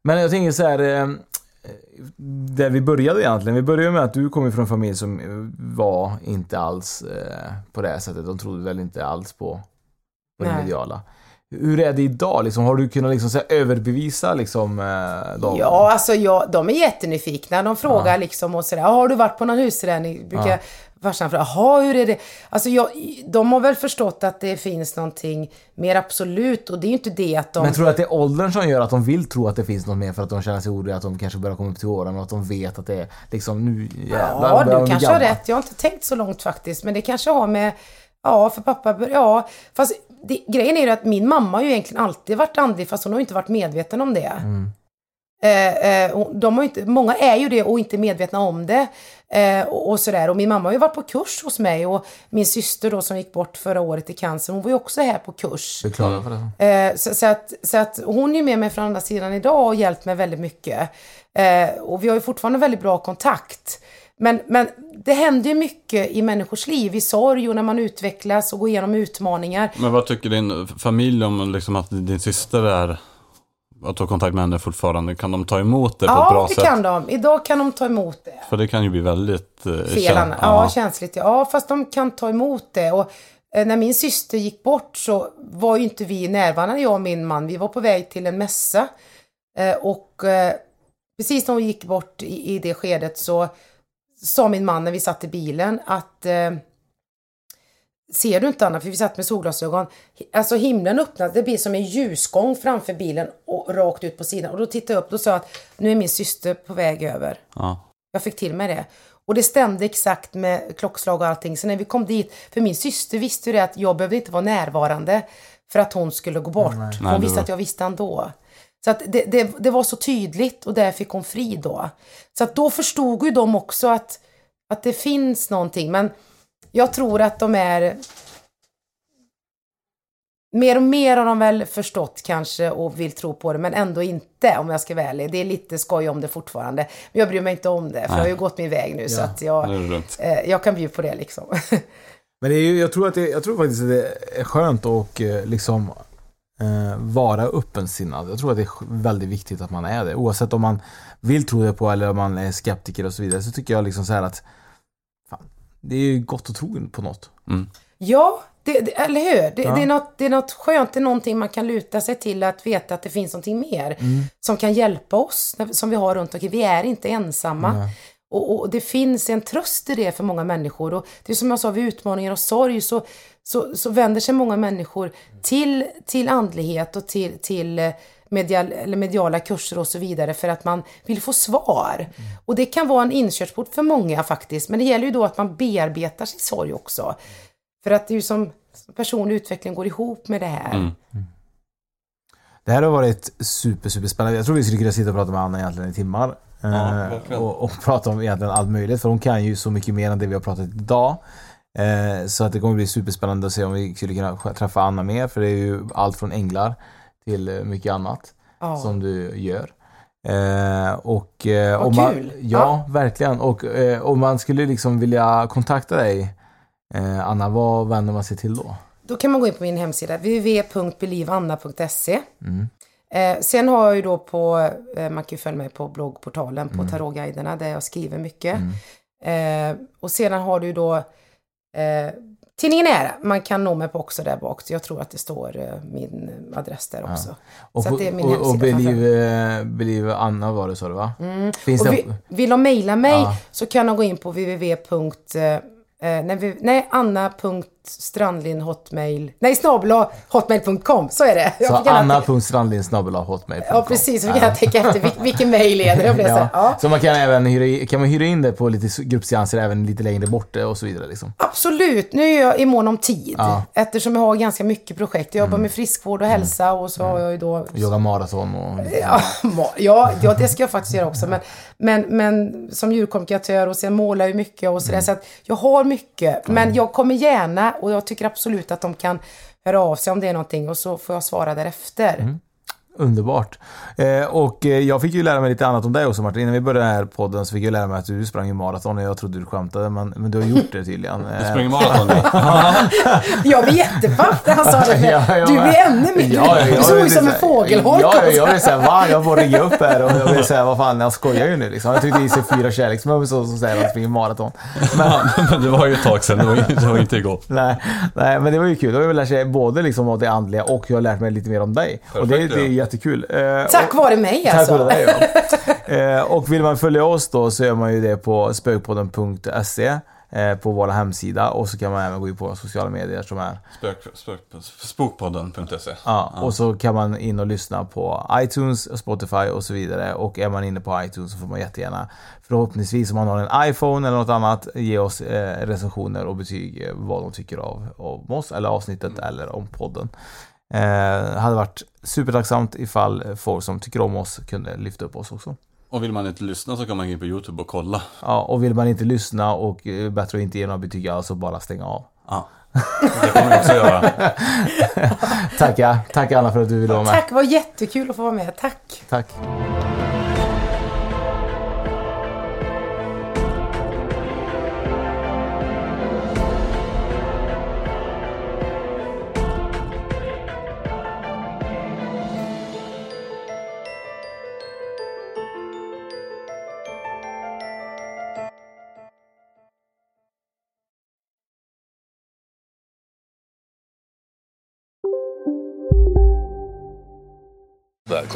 Men jag tänker så här. Eh, där vi började egentligen. Vi började med att du kom från en familj som var inte alls på det här sättet. De trodde väl inte alls på, på det mediala. Hur är det idag? Liksom, har du kunnat liksom, så här, överbevisa liksom, eh, dem? Ja, alltså jag, de är jättenyfikna. De frågar liksom och sådär, har du varit på någon husträning? Brukar Ja. farsan fråga, jaha hur är det? Alltså jag, de har väl förstått att det finns någonting mer absolut och det är ju inte det att de... Men tror du att det är åldern som gör att de vill tro att det finns något mer för att de känner sig oroliga att de kanske börjar komma upp till åren och att de vet att det är liksom nu jävlar Ja, du kanske har rätt. Jag har inte tänkt så långt faktiskt. Men det kanske har med, ja, för pappa, ja. Fast det, grejen är ju att min mamma har ju egentligen alltid varit andlig, fast hon har inte varit medveten om det. Mm. Eh, eh, de har inte, många är ju det och inte medvetna om det. Eh, och, och sådär. Och min mamma har ju varit på kurs hos mig och min syster då som gick bort förra året i cancer, hon var ju också här på kurs. Beklagar för det. Eh, så, så, att, så att hon är ju med mig från andra sidan idag och hjälpt mig väldigt mycket. Eh, och vi har ju fortfarande väldigt bra kontakt. Men, men det händer ju mycket i människors liv, i sorg och när man utvecklas och går igenom utmaningar. Men vad tycker din familj om liksom att din syster är, att har kontakt med henne fortfarande? Kan de ta emot det på ett bra Ja, det sätt? kan de. Idag kan de ta emot det. För det kan ju bli väldigt... Eh, Fel, ja, känsligt. Ja, fast de kan ta emot det. Och eh, när min syster gick bort så var ju inte vi närvarande, jag och min man. Vi var på väg till en mässa. Eh, och eh, precis när hon gick bort i, i det skedet så, sa min man när vi satt i bilen att eh, Ser du inte Anna, för vi satt med solglasögon. Alltså himlen öppnas, det blir som en ljusgång framför bilen och rakt ut på sidan. Och då tittade jag upp och sa att nu är min syster på väg över. Ja. Jag fick till mig det. Och det stämde exakt med klockslag och allting. Så när vi kom dit, för min syster visste ju det att jag behövde inte vara närvarande för att hon skulle gå bort. Nej, hon visste att jag visste ändå. Så att det, det, det var så tydligt och där fick hon fri då. Så att då förstod ju de också att, att det finns någonting. Men jag tror att de är... Mer och mer har de väl förstått kanske och vill tro på det, men ändå inte om jag ska vara ärlig. Det är lite skoj om det fortfarande. Men jag bryr mig inte om det, för jag har ju gått min väg nu så Ja. att jag, eh, jag kan bjuda på det liksom. Men det är ju, jag, tror att det, jag tror faktiskt att det är skönt att eh, liksom eh, vara öppensinnad. Jag tror att det är väldigt viktigt att man är det. Oavsett om man vill tro det på eller om man är skeptiker och så vidare. Så tycker jag liksom så här att fan, det är ju gott att tro på något. Mm. Ja, det, det, eller hur? Det, Ja. det, är något, det är något skönt, det är någonting man kan luta sig till att veta att det finns någonting mer Mm. som kan hjälpa oss, som vi har runt omkring. Vi är inte ensamma. Nej. Och, och det finns en tröst i det för många människor. Och det är som jag sa, vid utmaningar och sorg så, så, så vänder sig många människor till, till andlighet och till, till eh, medial, mediala kurser och så vidare för att man vill få svar. Och det kan vara en inkörsport för många faktiskt. Men det gäller ju då att man bearbetar sin sorg också. För att det är ju som personlig utveckling går ihop med det här. Mm. Det här har varit super, super spännande. Jag tror vi skulle kunna sitta och prata med Anna egentligen i timmar. Ja, Eh, och, och prata om egentligen allt möjligt. För hon kan ju så mycket mer än det vi har pratat idag. Eh, så att det kommer bli superspännande att se om vi skulle kunna träffa Anna mer. För det är ju allt från änglar till eh, mycket annat Ja. som du gör. Eh, och, eh, Vad om man, kul. Ja, Ja. verkligen. Och eh, om man skulle liksom vilja kontakta dig, eh, Anna, vad vänder man sig till då? Då kan man gå in på min hemsida, www.believeanna.se. Mm. Eh, sen har jag ju då på, eh, man kan ju följa mig på bloggportalen på Mm. Tarotguiderna där jag skriver mycket. Eh, och sedan har du då eh, tidningen Ära, man kan nå mig på också där bak. Så jag tror att det står eh, min adress där också. Och, så det är min och, och. Believe, eh, Believe Anna var det sa du va? Mm. Finns och det... vi, vill de mejla mig Ja. så kan de gå in på www. Eh, nej, vi- nej, anna.strandlinhotmail, nej snabel hotmail.com, så är det. Jag Så anna.strandlinsnabel.hotmail.com Ja precis, så fick jag tänka efter vil- vilken mejl är det? Jag blev så här, ja. Så man kan även hyra, kan man hyra in det på lite gruppseanser även lite längre bort och så vidare liksom. Absolut, nu är jag i mån om tid. Ja. Mm. Eftersom jag har ganska mycket projekt. Jag jobbar med friskvård och hälsa och så har jag ju då... Yoga maraton och... Ja, ja, ja, det ska jag faktiskt göra också. Men, men, men som djurkommunikatör och sen målar jag mycket och Mm. sådär. Så att jag har mycket. Men jag kommer gärna och jag tycker absolut att de kan höra av sig om det är någonting och så får jag svara därefter. Mm. Underbart. Eh, och eh, jag fick ju lära mig lite annat om dig också Martin. Innan vi började den här podden så fick jag lära mig att du sprang ju maraton och jag trodde du skämtade men, men du har gjort det tydligen. Du Eh, springer maraton? Jag blev jättepaff när han sa det. Ja, ja, du blir ännu mer... Ja, ja, du jag såg vill som en fågelholk Ja, ja, jag vill säga va? Jag får ringa upp här och jag vill säga vad fan, jag skojar ju nu liksom. Jag tyckte i sig fyra kärleksmums och så säger att han springer maraton. Men, men det var ju ett tag sedan, det var, ju- det var inte igår. Nej, nej, men det var ju kul. Då har jag lärt sig både liksom av det andliga och jag har lärt mig lite mer om dig. och det, Perfekt, det är ja. Jättekul. Eh, Tack och, vare mig tack alltså. vare dig ja. eh, Och vill man följa oss då så gör man ju det på spökpodden.se eh, på vår hemsida och så kan man även gå in på våra sociala medier som är Spök, spök, spokpodden.se. Ja, och så kan man in och lyssna på iTunes, Spotify och så vidare. Och är man inne på iTunes så får man jättegärna, förhoppningsvis om man har en iPhone eller något annat, ge oss eh, recensioner och betyg vad de tycker av, av oss, eller avsnittet eller om podden. Eh, hade varit supertacksamt ifall folk som tycker om oss kunde lyfta upp oss också. Och vill man inte lyssna så kan man gå in på YouTube och kolla. Ja, och vill man inte lyssna och eh, bättre att inte ge några betyg alls så bara stänga av. Ja, det kommer vi också göra. Tack, ja. Tack Anna för att du ville vara med. Tack, det var jättekul att få vara med. Tack. Tack.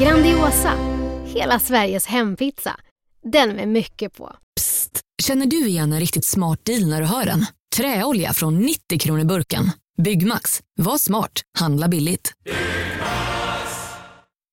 Grandiosa, hela Sveriges hempizza. Den med mycket på. Psst! Känner du igen en riktigt smart deal när du hör den? Träolja från 90 kronor burken. Byggmax. Var smart. Handla billigt.